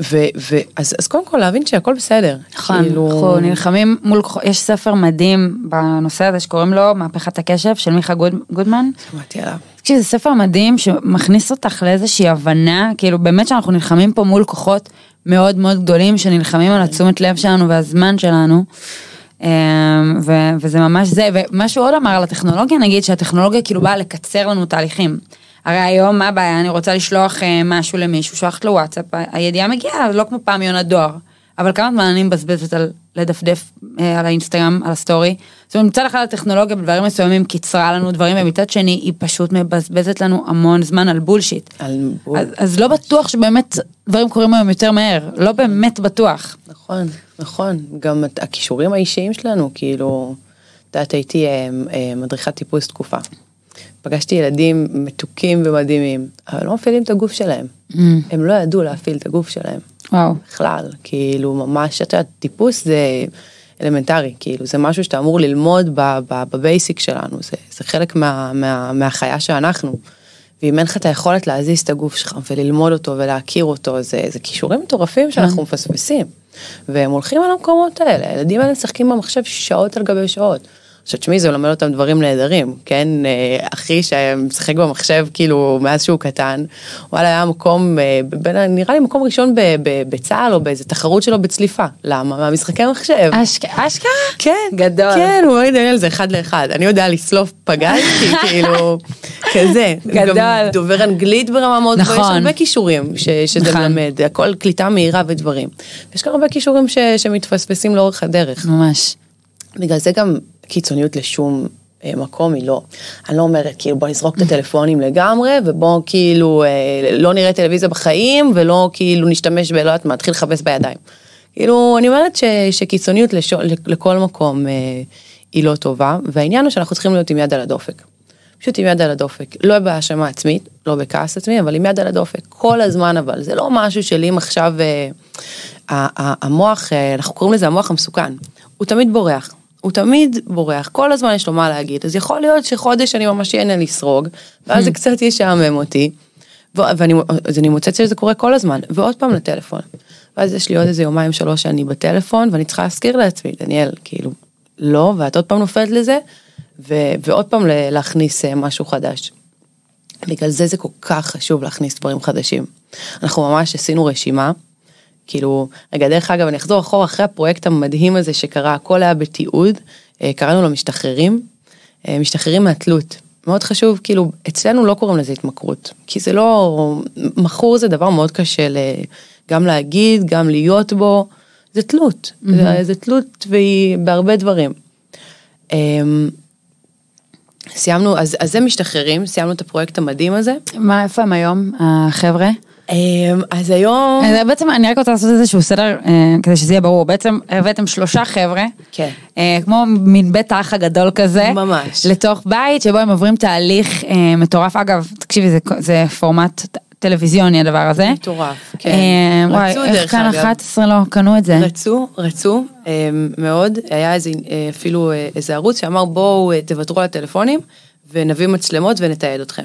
D: אמ, ו, ו, אז, אז קודם כל להבין שהכל בסדר.
C: נכון,
D: כאילו-
C: אנחנו נלחמים מול, יש ספר מדהים בנושא הזה שקוראים לו מהפכת הקשב של מיכה גוד, גודמן.
D: שמעתי עליו.
C: תקשיב, זה ספר מדהים שמכניס אותך לאיזושהי הבנה, כאילו באמת שאנחנו נלחמים פה מול כוחות מאוד מאוד גדולים שנלחמים על התשומת לב שלנו והזמן שלנו. אמ, ו- וזה ממש זה, ומה שהוא עוד אמר על הטכנולוגיה, נגיד שהטכנולוגיה כאילו באה לקצר לנו תהליכים. הרי היום מה הבעיה, אני רוצה לשלוח אה, משהו למישהו, שולחת לו וואטסאפ, הידיעה מגיעה, לא כמו פעם יונת דואר. אבל כמה זמן אני מבזבזת על לדפדף אה, על האינסטגרם, על הסטורי. זאת אומרת, מצד אחד הטכנולוגיה בדברים מסוימים קיצרה לנו דברים, ומצד שני היא פשוט מבזבזת לנו המון זמן על bullshit.
D: על bull.
C: אז, אז לא בטוח שבאמת דברים קורים היום יותר מהר, לא באמת בטוח.
D: נכון, נכון. גם הכישורים האישיים שלנו, כאילו, את יודעת, הייתי אה, מדריכת טיפוס תקופה. פגשתי ילדים מתוקים ומדהימים, אבל לא מפעילים את הגוף שלהם. הם לא ידעו להפעיל את הגוף שלהם.
C: וואו.
D: בכלל, כאילו ממש, את יודעת, טיפוס זה אלמנטרי, כאילו זה משהו שאתה אמור ללמוד בבייסיק שלנו, זה, זה חלק מה, מה, מהחיה שאנחנו. ואם אין לך את היכולת להזיז את הגוף שלך וללמוד אותו ולהכיר אותו, זה, זה כישורים מטורפים שאנחנו מפספסים. והם הולכים על המקומות האלה, הילדים האלה משחקים במחשב שעות על גבי שעות. עכשיו תשמעי זה מלמד אותם דברים נהדרים, כן, אה, אחי שמשחק במחשב כאילו מאז שהוא קטן, וואלה היה מקום, אה, נראה לי מקום ראשון בצה"ל או באיזה תחרות שלו בצליפה, למה? מהמשחקי מחשב.
C: אשכ... אשכרה?
D: כן,
C: גדול.
D: כן, הוא אומר לי דניאל זה אחד לאחד, אני יודע לסלוף פגז, כי כאילו, כזה.
C: גדול.
D: גם דובר אנגלית ברמה מאוד גבוהה, יש
C: נכון.
D: הרבה כישורים שזה
C: נכון.
D: מלמד, הכל קליטה מהירה ודברים. יש כאן הרבה כישורים שמתפספסים לאורך הדרך.
C: ממש.
D: בגלל זה גם קיצוניות לשום אה, מקום היא לא. אני לא אומרת כאילו בוא נזרוק את הטלפונים לגמרי ובוא כאילו אה, לא נראה טלוויזיה בחיים ולא כאילו נשתמש בלא יודעת מה, נתחיל לכבס בידיים. כאילו אני אומרת ש, שקיצוניות לשו, לכל מקום אה, היא לא טובה והעניין הוא שאנחנו צריכים להיות עם יד על הדופק. פשוט עם יד על הדופק, לא בהאשמה עצמית, לא בכעס עצמי, אבל עם יד על הדופק, כל הזמן אבל, זה לא משהו של אם עכשיו אה, ה- ה- המוח, אה, אנחנו קוראים לזה המוח המסוכן, הוא תמיד בורח, הוא תמיד בורח, כל הזמן יש לו מה להגיד, אז יכול להיות שחודש אני ממש אהנה לסרוג, ואז זה קצת ישעמם אותי, ו- ואני, אני מוצאת שזה קורה כל הזמן, ועוד פעם לטלפון. ואז יש לי עוד איזה יומיים שלוש שאני בטלפון, ואני צריכה להזכיר לעצמי, דניאל, כאילו, לא, ואת עוד פעם נופלת לזה, ו- ועוד פעם להכניס אה, משהו חדש. בגלל זה זה כל כך חשוב להכניס דברים חדשים. אנחנו ממש עשינו רשימה, כאילו, רגע, דרך אגב, אני אחזור אחורה אחרי הפרויקט המדהים הזה שקרה, הכל היה בתיעוד, אה, קראנו לו משתחררים, אה, משתחררים מהתלות. מאוד חשוב, כאילו, אצלנו לא קוראים לזה התמכרות, כי זה לא, מכור זה דבר מאוד קשה ל, גם להגיד, גם להיות בו, זה תלות, זה, זה תלות והיא בהרבה דברים. אמ, סיימנו, אז, אז זה משתחררים, סיימנו את הפרויקט המדהים הזה.
C: מה, איפה הם היום, החבר'ה?
D: אמ, אז היום,
C: אז בעצם אני רק רוצה לעשות איזשהו סדר אה, כדי שזה יהיה ברור בעצם הבאתם שלושה חבר'ה
D: כן.
C: אה, כמו מין בית האח הגדול כזה
D: ממש.
C: לתוך בית שבו הם עוברים תהליך אה, מטורף אגב תקשיבי זה, זה פורמט טלוויזיוני הדבר הזה.
D: מטורף, כן.
C: אה, וואי
D: רצו,
C: איך
D: דרך
C: כאן
D: אגב.
C: 11 לא קנו את זה.
D: רצו, רצו מאוד, היה איזה, אה, אפילו איזה ערוץ שאמר בואו תוותרו על הטלפונים ונביא מצלמות ונתעד אתכם.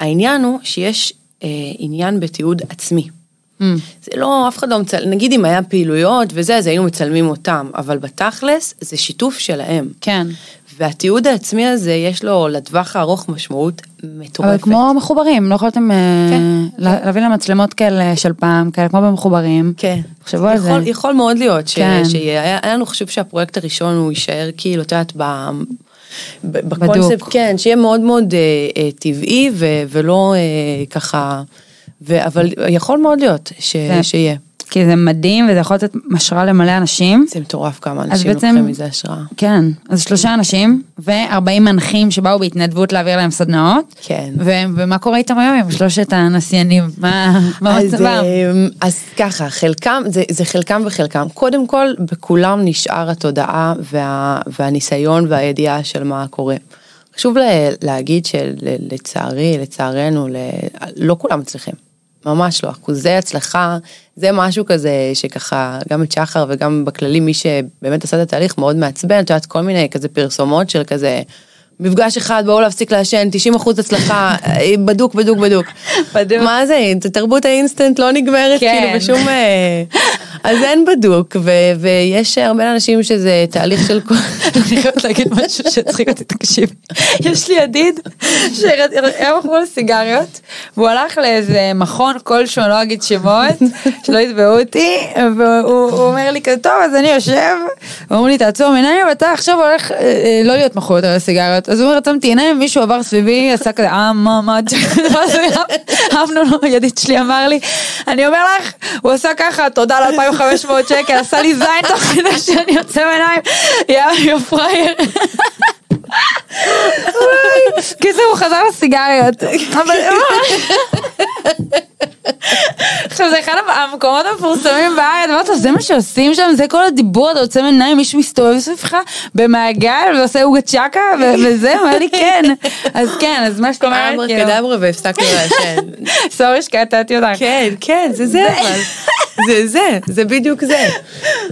D: העניין הוא שיש אה, עניין בתיעוד עצמי.
C: Mm.
D: זה לא, אף אחד לא מצלם, נגיד אם היה פעילויות וזה, אז היינו מצלמים אותם, אבל בתכלס זה שיתוף שלהם.
C: כן.
D: והתיעוד העצמי הזה, יש לו לטווח הארוך משמעות מטורפת.
C: אבל כמו מחוברים, לא יכולתם אה,
D: כן.
C: לה- להביא למצלמות כאלה של פעם, כאלה כמו במחוברים.
D: כן.
C: תחשבו על זה.
D: יכול, מאוד להיות ש,
C: כן.
D: שיהיה, היה, לנו חשוב שהפרויקט הראשון הוא יישאר כאילו, את יודעת, בקונספט. כן, שיהיה מאוד מאוד אה, אה, טבעי ו, ולא אה, ככה, ו, אבל יכול מאוד להיות ש,
C: כן.
D: שיהיה.
C: כי זה מדהים וזה יכול לתת השראה למלא אנשים.
D: זה מטורף כמה אנשים
C: בעצם-
D: לוקחים מזה השראה.
C: כן, אז שלושה אנשים ו-40 מנחים שבאו בהתנדבות להעביר להם סדנאות.
D: כן.
C: ו- ומה קורה איתם היום עם שלושת הנסיינים? מה מה
D: אז,
C: מצבם?
D: אה, אז ככה, חלקם, זה, זה חלקם וחלקם. קודם כל, בכולם נשאר התודעה וה, והניסיון והידיעה של מה קורה. חשוב לה, להגיד שלצערי, לצערנו, ל, לא כולם מצליחים. ממש לא, אחוזי הצלחה זה משהו כזה שככה גם את שחר וגם בכללי מי שבאמת עשה את התהליך מאוד מעצבן, את יודעת כל מיני כזה פרסומות של כזה מפגש אחד בואו להפסיק לעשן 90 אחוז הצלחה אה, בדוק בדוק בדוק.
C: בדוק.
D: מה זה תרבות האינסטנט לא נגמרת
C: כן.
D: כאילו בשום אה, אז אין בדוק ו- ויש הרבה אנשים שזה תהליך של כל
C: אני חייבת להגיד משהו שהצחיק אותי, תקשיבי. יש לי ידיד שהיה מכור לסיגריות, והוא הלך לאיזה מכון כלשהו, אני לא אגיד שמות, שלא יתבעו אותי, והוא הוא אומר לי כזה, טוב, אז אני יושב, ואומרים לי, תעצום עיניים, ואתה עכשיו הולך אה, לא להיות מכור יותר לסיגריות. אז הוא אומר, עצמתי עיניים, מישהו עבר סביבי, עשה כזה, אה, מה, מה, אמנון, ידיד שלי, אמר לי, אני אומר לך, הוא עשה ככה, תודה ל-2500 שקל, עשה לי זין תוך כדי שאני עוצם עיניים, יא יא פראייר. קיצור, הוא חזר לסיגריות. אבל... עכשיו זה אחד המקומות המפורסמים בארץ, אמרת לו זה מה שעושים שם, זה כל הדיבור, אתה עוצם עיניים, מישהו מסתובב סביבך במעגל ועושה עוגה צ'קה ו- וזה, אומר לי כן. אז כן, אז מה שאת אומרת, כאילו,
D: קדברה והפסקנו לעשן.
C: סורי שקטעתי אותך.
D: כן, כן, זה זה אבל. זה זה, זה בדיוק זה.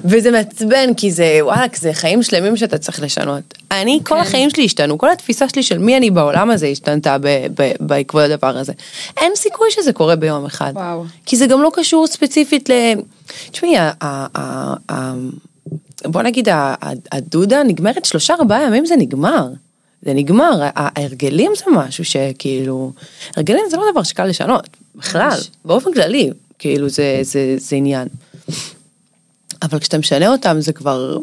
D: וזה מעצבן, כי זה, וואלכ, זה חיים שלמים שאתה צריך לשנות. אני, כל החיים שלי השתנו, כל התפיסה שלי של מי אני בעולם הזה השתנתה בעקבות הדבר הזה. אין סיכוי שזה קורה ביום אחד.
C: וואו.
D: כי זה גם לא קשור ספציפית ל... תשמעי, בוא נגיד, הדודה נגמרת שלושה ארבעה ימים זה נגמר. זה נגמר, ההרגלים זה משהו שכאילו, הרגלים זה לא דבר שקל לשנות, בכלל. באופן כללי, כאילו זה, זה, זה עניין. אבל כשאתה משנה אותם זה כבר,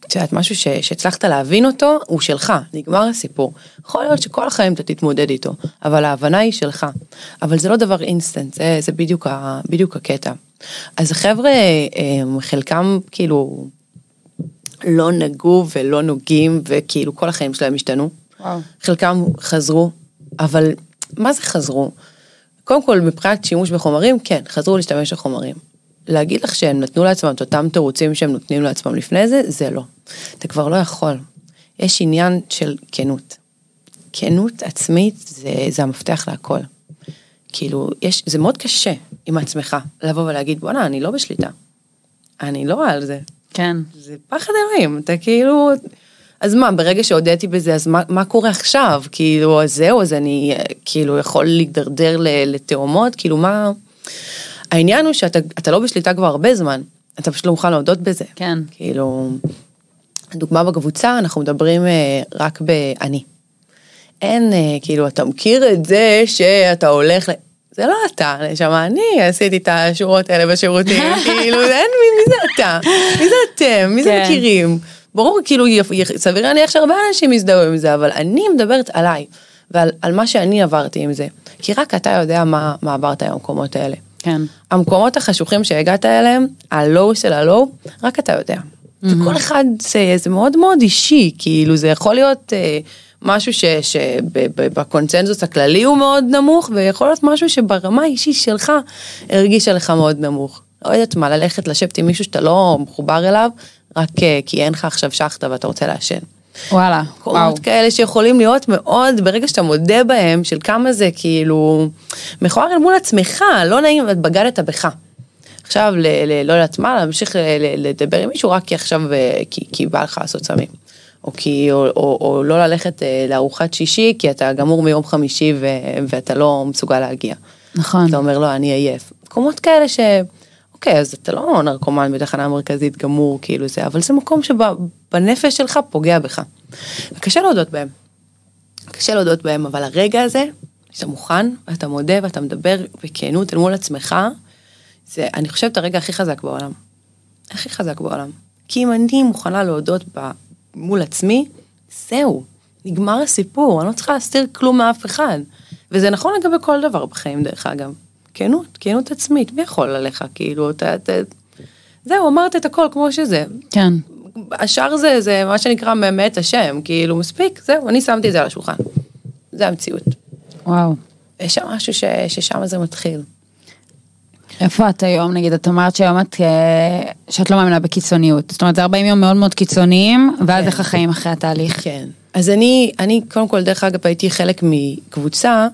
D: את יודעת, משהו ש, שהצלחת להבין אותו, הוא שלך, נגמר הסיפור. יכול להיות שכל החיים אתה תתמודד איתו, אבל ההבנה היא שלך. אבל זה לא דבר אינסטנט, זה, זה בדיוק, ה, בדיוק הקטע. אז החבר'ה, חלקם כאילו לא נגעו ולא נוגעים, וכאילו כל החיים שלהם השתנו.
C: וואו.
D: חלקם חזרו, אבל מה זה חזרו? קודם כל, מבחינת שימוש בחומרים, כן, חזרו להשתמש בחומרים. להגיד לך שהם נתנו לעצמם את אותם תירוצים שהם נותנים לעצמם לפני זה, זה לא. אתה כבר לא יכול. יש עניין של כנות. כנות עצמית זה, זה המפתח להכל. כאילו, יש, זה מאוד קשה עם עצמך לבוא ולהגיד, בואנה, אני לא בשליטה. אני לא על זה.
C: כן.
D: זה פחד אלוהים, אתה כאילו... אז מה, ברגע שהודיתי בזה, אז מה, מה קורה עכשיו? כאילו, אז זהו, אז אני אה, כאילו יכול להידרדר לתאומות? כאילו, מה... העניין הוא שאתה אתה לא בשליטה כבר הרבה זמן, אתה פשוט לא מוכן להודות בזה.
C: כן.
D: כאילו, דוגמה בקבוצה, אנחנו מדברים אה, רק ב"אני". אין, אה, כאילו, אתה מכיר את זה שאתה הולך ל... זה לא אתה, נשמה, אני עשיתי את השורות האלה בשירותים, כאילו, אין מי, מי זה אתה? מי זה אתם? מי זה
C: כן.
D: מכירים? ברור, כאילו, סביר להניח שהרבה אנשים יזדהו עם זה, אבל אני מדברת עליי, ועל על מה שאני עברתי עם זה. כי רק אתה יודע מה, מה עברת עם המקומות האלה.
C: כן.
D: המקומות החשוכים שהגעת אליהם, הלואו של הלואו, רק אתה יודע. וכל אחד זה, זה מאוד מאוד אישי, כאילו זה יכול להיות אה, משהו שבקונצנזוס הכללי הוא מאוד נמוך, ויכול להיות משהו שברמה האישית שלך הרגיש עליך מאוד נמוך. לא יודעת מה, ללכת לשבת עם מישהו שאתה לא מחובר אליו, רק אה, כי אין לך עכשיו שחטה ואתה רוצה לעשן.
C: וואלה. וואו.
D: מקומות כאלה שיכולים להיות מאוד, ברגע שאתה מודה בהם, של כמה זה כאילו מכוער אל מול עצמך, לא נעים, בגדת בך. עכשיו, ל, ל, לא יודעת מה, להמשיך ל, ל, לדבר עם מישהו רק כי עכשיו, אה, כי, כי בא לך לעשות סמים. או, כי, או, או, או לא ללכת אה, לארוחת שישי כי אתה גמור מיום חמישי ו, ואתה לא מסוגל להגיע.
C: נכון.
D: אתה אומר לא אני עייף. מקומות כאלה ש... אוקיי אז אתה לא נרקומן בתחנה המרכזית גמור כאילו זה אבל זה מקום שבנפש שלך פוגע בך. וקשה להודות בהם. קשה להודות בהם אבל הרגע הזה שאתה מוכן ואתה מודה ואתה מדבר בכנות אל מול עצמך זה אני חושבת הרגע הכי חזק בעולם. הכי חזק בעולם. כי אם אני מוכנה להודות ב... מול עצמי, זהו, נגמר הסיפור, אני לא צריכה להסתיר כלום מאף אחד. וזה נכון לגבי כל דבר בחיים דרך אגב. כנות, כנות עצמית, מי יכול עליך כאילו, אתה, אתה... זהו, אמרת את הכל כמו שזה.
C: כן.
D: השאר זה, זה מה שנקרא מאת השם, כאילו מספיק, זהו, אני שמתי את זה על השולחן. זה המציאות.
C: וואו.
D: יש שם משהו ש, ששם זה מתחיל.
C: איפה את היום, נגיד, את אמרת שהיום את, אה, שאת לא מאמינה בקיצוניות. זאת אומרת, זה 40 יום מאוד מאוד קיצוניים, ואז
D: כן.
C: איך החיים אחרי התהליך.
D: כן. אז אני, אני קודם כל, דרך אגב, הייתי חלק מקבוצה,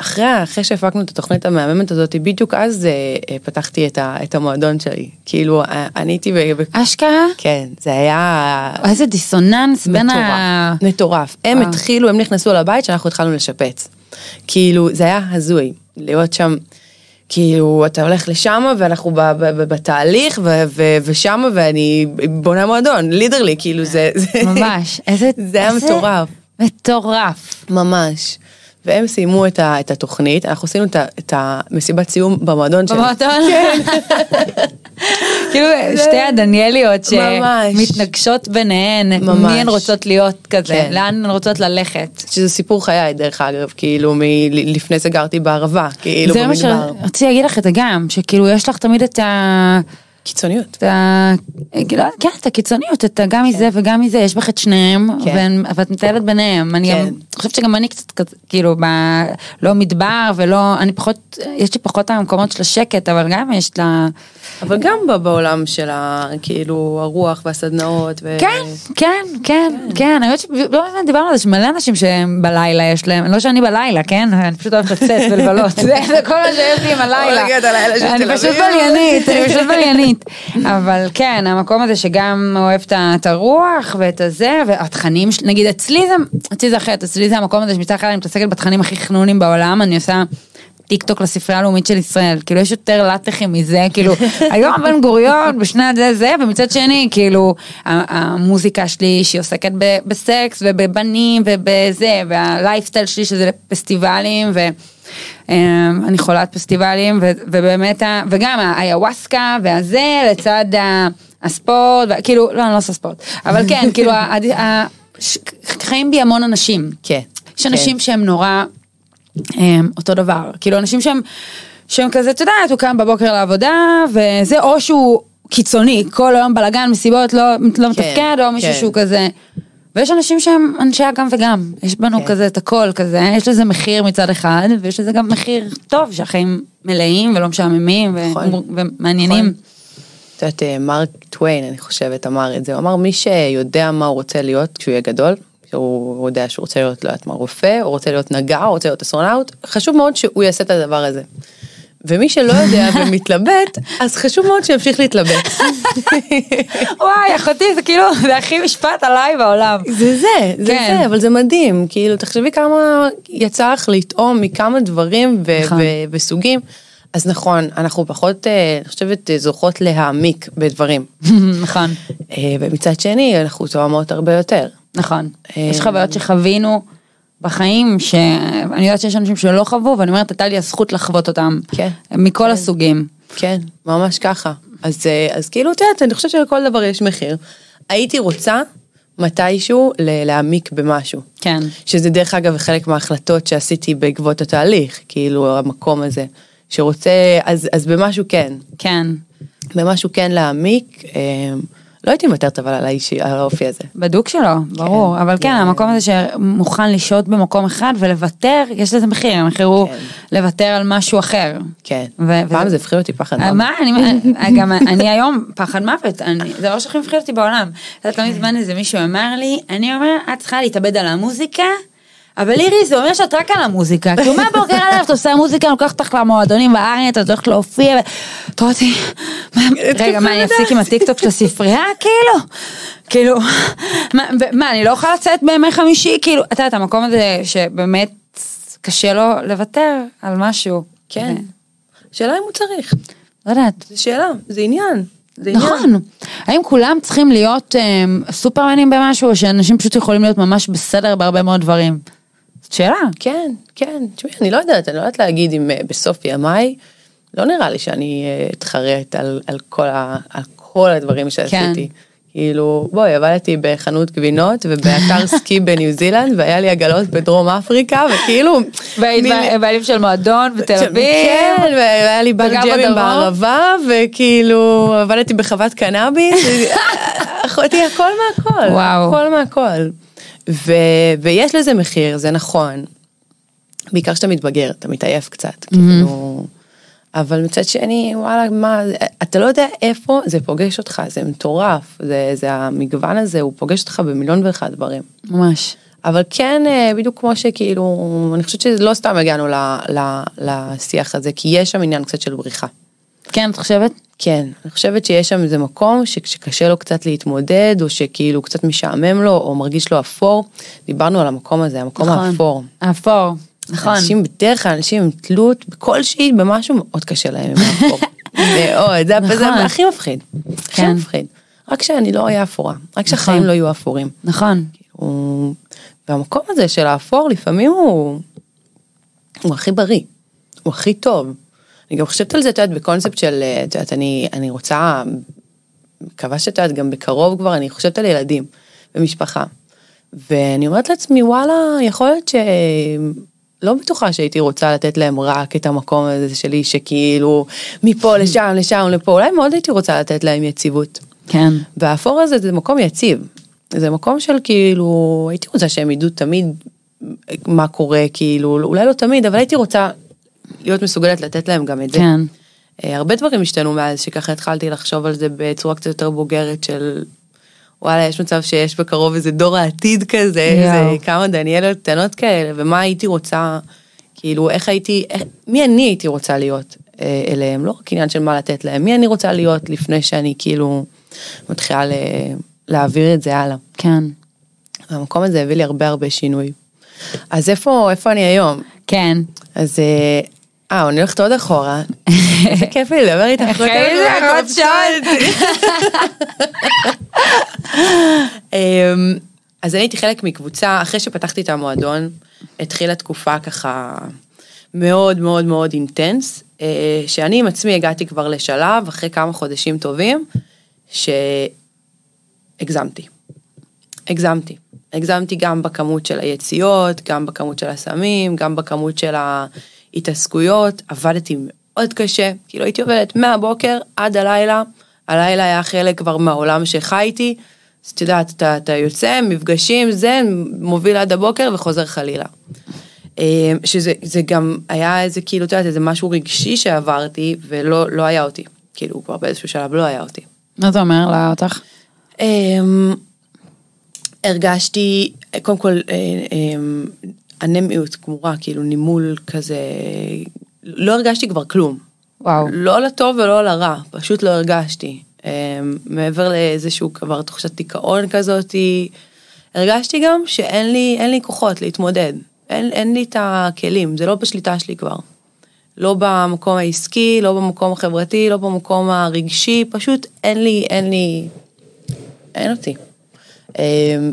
D: אחרי, אחרי שהפקנו את התוכנית המהממת הזאת, בדיוק אז אה, אה, פתחתי את, ה, את המועדון שלי. כאילו, אה, אני הייתי ב...
C: אשכרה?
D: כן, זה היה...
C: איזה דיסוננס בין ה...
D: מטורף, מטורף. הם
C: וואו.
D: התחילו, הם נכנסו לבית שאנחנו התחלנו לשפץ. כאילו, זה היה הזוי, להיות שם, כאילו, אתה הולך לשם ואנחנו ב- ב- ב- בתהליך ו- ו- ושם ואני בונה מועדון, לידרלי, כאילו זה... זה-
C: ממש. איזה...
D: זה היה
C: איזה
D: מטורף.
C: מטורף.
D: ממש. והם סיימו את, ה, את התוכנית, אנחנו עשינו את, ה, את המסיבת סיום במועדון שלי.
C: במועדון? כאילו שתי הדניאליות. שמתנגשות ביניהן,
D: ממש.
C: מי הן רוצות להיות כזה,
D: כן.
C: לאן הן רוצות ללכת.
D: שזה סיפור חיי דרך אגב, כאילו מ- לפני זה גרתי בערבה, כאילו
C: זה מה
D: במדבר.
C: שרציתי להגיד לך את זה גם, שכאילו יש לך תמיד את ה...
D: קיצוניות.
C: את ה... כאילו, כן, את הקיצוניות, את ה... גם מזה וגם מזה, יש בך את שניהם,
D: כן.
C: ואת מטיילת ביניהם. אני
D: כן.
C: חושבת שגם אני קצת כאילו, ב... לא מדבר ולא, אני פחות, יש לי פחות המקומות של השקט, אבל גם יש לה...
D: אבל גם בעולם של ה... כאילו הרוח והסדנאות. ו...
C: כן, כן, כן, כן, אני חושבת שלא דיברנו על זה שמלא אנשים שהם בלילה יש להם, לא שאני בלילה, כן, אני פשוט אוהבת לצאת ולבלות, זה כל מה שיש לי עם הלילה. אני פשוט. בליינית, אני פשוט בליינית. אבל כן, המקום הזה שגם אוהב את הרוח ואת הזה, והתכנים, נגיד אצלי זה, אצלי זה אחרת, אצלי זה המקום הזה שמצד אחד אני מתעסקת בתכנים הכי חנונים בעולם, אני עושה... טיק טוק לספרייה הלאומית של ישראל, כאילו יש יותר לטחים מזה, כאילו היום בן גוריון בשנת זה זה, ומצד שני כאילו המוזיקה שלי שהיא עוסקת ב- בסקס ובבנים ובזה, והלייפסטייל שלי שזה פסטיבלים ואני חולת פסטיבלים ו- ובאמת, ה- וגם האיוואסקה והזה לצד הספורט, ו- כאילו לא אני לא עושה ספורט, אבל כן כאילו ה- ה- ש- חיים בי המון אנשים,
D: כן.
C: יש אנשים שהם נורא אותו דבר, כאילו אנשים שהם, שהם כזה, את יודעת, הוא קם בבוקר לעבודה, וזה, או שהוא קיצוני, כל היום בלאגן, מסיבות, לא, לא מתפקד, או מישהו
D: כן.
C: שהוא כזה. ויש אנשים שהם אנשי הגם וגם, יש בנו
D: כן.
C: כזה את הכל כזה, יש לזה מחיר מצד אחד, ויש לזה גם מחיר טוב, שהחיים מלאים ולא משעממים
D: נכון.
C: ומעניינים.
D: נכון. את יודעת, אה, מרק טוויין, אני חושבת, אמר את זה, הוא אמר מי שיודע מה הוא רוצה להיות כשהוא יהיה גדול, הוא יודע שהוא רוצה להיות, לא יודעת מה, רופא, הוא רוצה להיות נגר, הוא רוצה להיות אסטרונאוט, חשוב מאוד שהוא יעשה את הדבר הזה. ומי שלא יודע ומתלבט, אז חשוב מאוד שימשיך להתלבט.
C: וואי, אחותי, זה כאילו, זה הכי משפט עליי בעולם.
D: זה זה, זה
C: כן.
D: זה, אבל זה מדהים, כאילו תחשבי כמה יצא לך לטעום מכמה דברים
C: נכון.
D: וסוגים. אז נכון, אנחנו פחות, אה, אני חושבת, אה, זוכות להעמיק בדברים.
C: נכון,
D: אה, ומצד שני, אנחנו תואמות הרבה יותר.
C: נכון.
D: אה,
C: יש חוויות שחווינו בחיים, שאני יודעת שיש אנשים שלא חוו, ואני אומרת, הייתה לי הזכות לחוות אותם.
D: כן.
C: מכל הסוגים.
D: כן, ממש ככה. אז, אה, אז כאילו, את יודעת, אני חושבת שלכל דבר יש מחיר. הייתי רוצה מתישהו להעמיק במשהו.
C: כן.
D: שזה דרך אגב חלק מההחלטות שעשיתי בעקבות התהליך, כאילו המקום הזה, שרוצה, אז, אז במשהו כן,
C: כן.
D: במשהו כן להעמיק, אה, לא הייתי מוותרת אבל על האישי, על האופי הזה.
C: בדוק שלו, ברור. אבל כן, המקום הזה שמוכן לשהות במקום אחד ולוותר, יש לזה מחיר. המחיר הוא
D: כן.
C: לוותר על משהו אחר.
D: כן,
C: ו-
D: פעם
C: ו-
D: זה הפחיד אותי פחד
C: אה,
D: מוות.
C: מה, אני, גם אני היום פחד מוות, אני- זה הדבר שהכי מפחיד אותי בעולם. את יודעת, לא מזמן איזה מישהו אמר לי, אני אומר, את צריכה להתאבד על המוזיקה, אבל לירי זה אומר שאת רק על המוזיקה, כאילו מהבוקר עד הערב את עושה מוזיקה, אני לוקחת אותך למועדונים בארץ, את הולכת להופיע, את אומרת לי, מה- רגע מה אני אפסיק עם הטיקטוק של הספרייה כאילו, כאילו, מה- אני לא יכולה לצאת בימי חמישי, כאילו, את יודעת המקום הזה שבאמת קשה לו לוותר על משהו,
D: כן.
C: ו-
D: השאלה אם הוא צריך.
C: לא יודעת,
D: זו שאלה, זה עניין. זה עניין.
C: נכון, האם כולם צריכים להיות אמ, סופרמנים במשהו, או שאנשים פשוט יכולים להיות ממש בסדר בהרבה מאוד דברים? זאת שאלה.
D: כן, כן. תשמעי, אני לא יודעת, אני לא יודעת להגיד אם אה, בסוף ימיי, לא נראה לי שאני אה, אתחרט על, על, כל ה, על כל הדברים שעשיתי. כאילו, בואי, עבדתי בחנות גבינות ובאתר סקי בניו זילנד, והיה לי עגלות בדרום אפריקה, וכאילו...
C: והיית בעלים של מועדון בתל אביב.
D: כן, והיה לי בר ג'מים. בערבה, וכאילו עבדתי בחוות קנאביס, אחותי הכל מהכל,
C: וואו.
D: הכל מהכל. ו, ויש לזה מחיר, זה נכון. בעיקר כשאתה מתבגר, אתה מתעייף קצת, כאילו... אבל מצד שני, וואלה, מה, אתה לא יודע איפה זה פוגש אותך, זה מטורף, זה, זה המגוון הזה, הוא פוגש אותך במיליון ואחד דברים.
C: ממש.
D: אבל כן, אה, בדיוק כמו שכאילו, אני חושבת שלא סתם הגענו ל, ל, לשיח הזה, כי יש שם עניין קצת של בריחה.
C: כן, את חושבת?
D: כן, אני חושבת שיש שם איזה מקום שכשקשה לו קצת להתמודד, או שכאילו קצת משעמם לו, או מרגיש לו אפור, דיברנו על המקום הזה, המקום האפור.
C: האפור. נכון.
D: אנשים בדרך כלל, אנשים עם תלות כלשהי במשהו מאוד קשה להם עם האפור. מאוד, זה זה
C: נכון.
D: הכי מפחיד. הכי
C: כן.
D: מפחיד. רק שאני לא אהיה אפורה, רק שהחיים
C: נכון.
D: לא יהיו אפורים.
C: נכון.
D: הוא... והמקום הזה של האפור לפעמים הוא, הוא הכי בריא, הוא הכי טוב. אני גם חושבת על זה, את יודעת, בקונספט של, אה, את יודעת, אני, אני רוצה, מקווה שאת יודעת, גם בקרוב כבר, אני חושבת על ילדים ומשפחה. ואני אומרת לעצמי, וואלה, יכול להיות ש... לא בטוחה שהייתי רוצה לתת להם רק את המקום הזה שלי, שכאילו, מפה לשם, לשם, לפה, אולי מאוד הייתי רוצה לתת להם יציבות.
C: כן.
D: והאפור הזה זה מקום יציב. זה מקום של כאילו, הייתי רוצה שהם ידעו תמיד מה קורה, כאילו, אולי לא תמיד, אבל הייתי רוצה להיות מסוגלת לתת להם גם את זה.
C: כן.
D: אה, הרבה דברים השתנו מאז שככה התחלתי לחשוב על זה בצורה קצת יותר בוגרת של וואלה יש מצב שיש בקרוב איזה דור העתיד כזה. איזה כמה דניאלות קטנות כאלה ומה הייתי רוצה, כאילו איך הייתי, איך, מי אני הייתי רוצה להיות אה, אליהם, לא רק עניין של מה לתת להם, מי אני רוצה להיות לפני שאני כאילו מתחילה ל, להעביר את זה הלאה.
C: כן.
D: המקום הזה הביא לי הרבה הרבה שינוי. אז איפה, איפה אני היום?
C: כן.
D: אז אה, אני הולכת עוד אחורה. איזה כיף לי לדבר איתך.
C: אחרי זה עוד שעות.
D: אמ, אז אני הייתי חלק מקבוצה, אחרי שפתחתי את המועדון, התחילה תקופה ככה מאוד מאוד מאוד אינטנס, אה, שאני עם עצמי הגעתי כבר לשלב, אחרי כמה חודשים טובים, שהגזמתי. הגזמתי. הגזמתי גם בכמות של היציאות, גם בכמות של הסמים, גם בכמות של ההתעסקויות, עבדתי מאוד קשה, כאילו הייתי עובדת מהבוקר עד הלילה, הלילה היה חלק כבר מהעולם שחייתי, אז את יודעת, אתה, אתה יוצא, מפגשים, זה, מוביל עד הבוקר וחוזר חלילה. אה, שזה זה גם היה איזה כאילו, את יודעת, איזה משהו רגשי שעברתי, ולא לא היה אותי. כאילו, כבר באיזשהו שלב לא היה אותי.
C: מה אתה אומר לה אותך?
D: אמ, הרגשתי, קודם כל, אה, אמ, אנמיות גמורה, כאילו נימול כזה, לא הרגשתי כבר כלום.
C: וואו.
D: לא לטוב ולא לרע, פשוט לא הרגשתי. אמ, מעבר לאיזשהו כבר תחושת דיכאון כזאתי, הרגשתי גם שאין לי, אין לי כוחות להתמודד. אין, אין לי את הכלים, זה לא בשליטה שלי כבר. לא במקום העסקי, לא במקום החברתי, לא במקום הרגשי, פשוט אין לי, אין לי, אין אותי. אמ,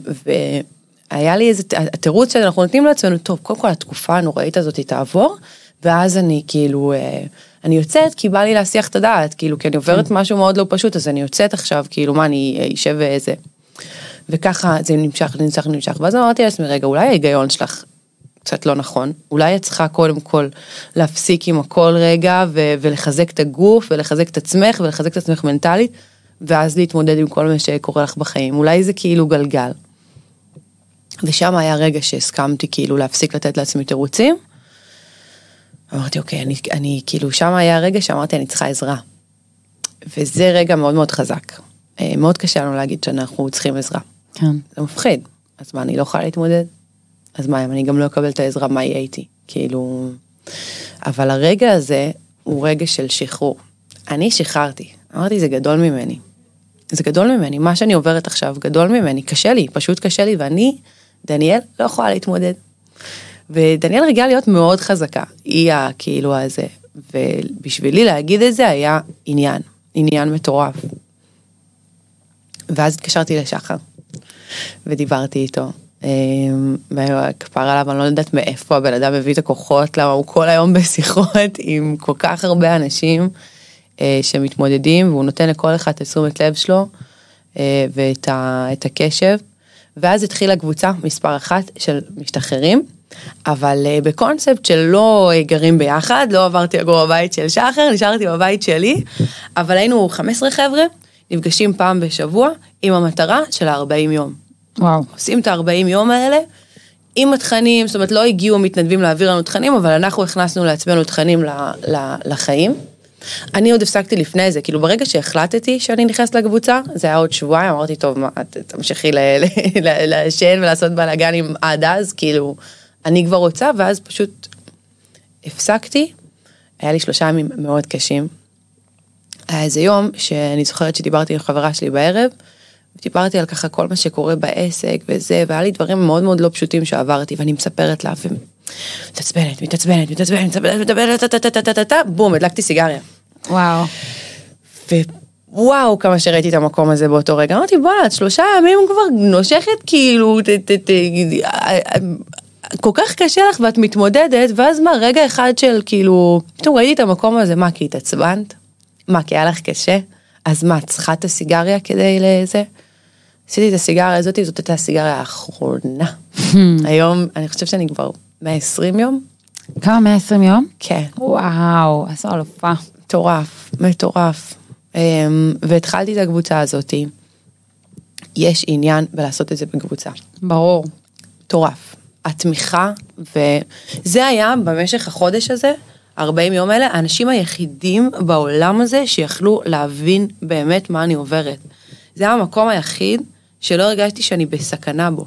D: והיה לי איזה, התירוץ שאנחנו נותנים לעצמנו, טוב, קודם כל התקופה הנוראית הזאת תעבור, ואז אני כאילו, אה, אני יוצאת כי בא לי להסיח את הדעת, כאילו, כי אני עוברת משהו מאוד לא פשוט, אז אני יוצאת עכשיו, כאילו, מה, אני אשב ואיזה. וככה זה נמשך, נמשך, נמשך, ואז אמרתי לעצמי, רגע, אולי ההיגיון שלך קצת לא נכון, אולי את צריכה קודם כל להפסיק עם הכל רגע ו- ולחזק את הגוף ולחזק את עצמך ולחזק את עצמך מנטלית, ואז להתמודד עם כל מה שקורה לך בחיים, אולי זה כאילו גלגל. ושם היה רגע שהסכמתי כאילו להפסיק לתת לעצמי תירוצים. אמרתי אוקיי, אני, אני כאילו שם היה רגע שאמרתי אני צריכה עזרה. וזה רגע מאוד מאוד חזק. אה, מאוד קשה לנו להגיד שאנחנו צריכים עזרה.
C: כן.
D: זה מפחיד. אז מה, אני לא יכולה להתמודד? אז מה אם אני גם לא אקבל את העזרה, מה יהיה איתי? כאילו... אבל הרגע הזה הוא רגע של שחרור. אני שחררתי, אמרתי זה גדול ממני. זה גדול ממני, מה שאני עוברת עכשיו גדול ממני, קשה לי, פשוט קשה לי, ואני, דניאל, לא יכולה להתמודד. ודניאל רגילה להיות מאוד חזקה, היא הכאילו הזה, ובשבילי להגיד את זה היה עניין, עניין מטורף. ואז התקשרתי לשחר, ודיברתי איתו, אמ, וכפר עליו, אני לא יודעת מאיפה הבן אדם מביא את הכוחות, למה הוא כל היום בשיחות עם כל כך הרבה אנשים אה, שמתמודדים, והוא נותן לכל אחד את תשומת לב שלו אה, ואת הקשב. ואז התחילה קבוצה מספר אחת של משתחררים, אבל אה, בקונספט של לא גרים ביחד, לא עברתי לגור בבית של שחר, נשארתי בבית שלי, אבל היינו 15 חבר'ה, נפגשים פעם בשבוע, עם המטרה של ה-40 יום.
C: וואו.
D: עושים את ה-40 יום האלה עם התכנים, זאת אומרת לא הגיעו מתנדבים להעביר לנו תכנים, אבל אנחנו הכנסנו לעצמנו תכנים ל- ל- לחיים. אני עוד הפסקתי לפני זה, כאילו ברגע שהחלטתי שאני נכנסת לקבוצה, זה היה עוד שבועיים, אמרתי טוב, מה, תמשיכי לעשן ולעשות בלאגנים עד אז, כאילו, אני כבר רוצה, ואז פשוט הפסקתי, היה לי שלושה ימים מאוד קשים. היה איזה יום שאני זוכרת שדיברתי עם חברה שלי בערב, דיברתי על ככה כל מה שקורה בעסק וזה, והיה לי דברים מאוד מאוד לא פשוטים שעברתי, ואני מספרת לה, ומתעצבנת, מתעצבנת, מתעצבנת, מתעצבנת, מתעצבנת, בום, הדלקתי סיגריה.
C: וואו.
D: ווואו, כמה שראיתי את המקום הזה באותו רגע, אמרתי, בואנה, את שלושה ימים כבר נושכת, כאילו, ת, ת, ת, כל כך קשה לך ואת מתמודדת, ואז מה, רגע אחד של כאילו, פתאום ראיתי את המקום הזה, מה, כי התעצבנת? מה, כי היה לך קשה? אז מה, את צריכה את הסיגריה כדי לזה? עשיתי את הסיגריה הזאתי, זאת הייתה הסיגריה האחרונה. היום, אני חושבת שאני כבר 120 יום.
C: כמה 120 יום?
D: כן.
C: וואו, עשו אלופה.
D: מטורף, מטורף. אמ, והתחלתי את הקבוצה הזאתי. יש עניין בלעשות את זה בקבוצה.
C: ברור.
D: מטורף. התמיכה, וזה היה במשך החודש הזה, 40 יום האלה, האנשים היחידים בעולם הזה שיכלו להבין באמת מה אני עוברת. זה היה המקום היחיד שלא הרגשתי שאני בסכנה בו.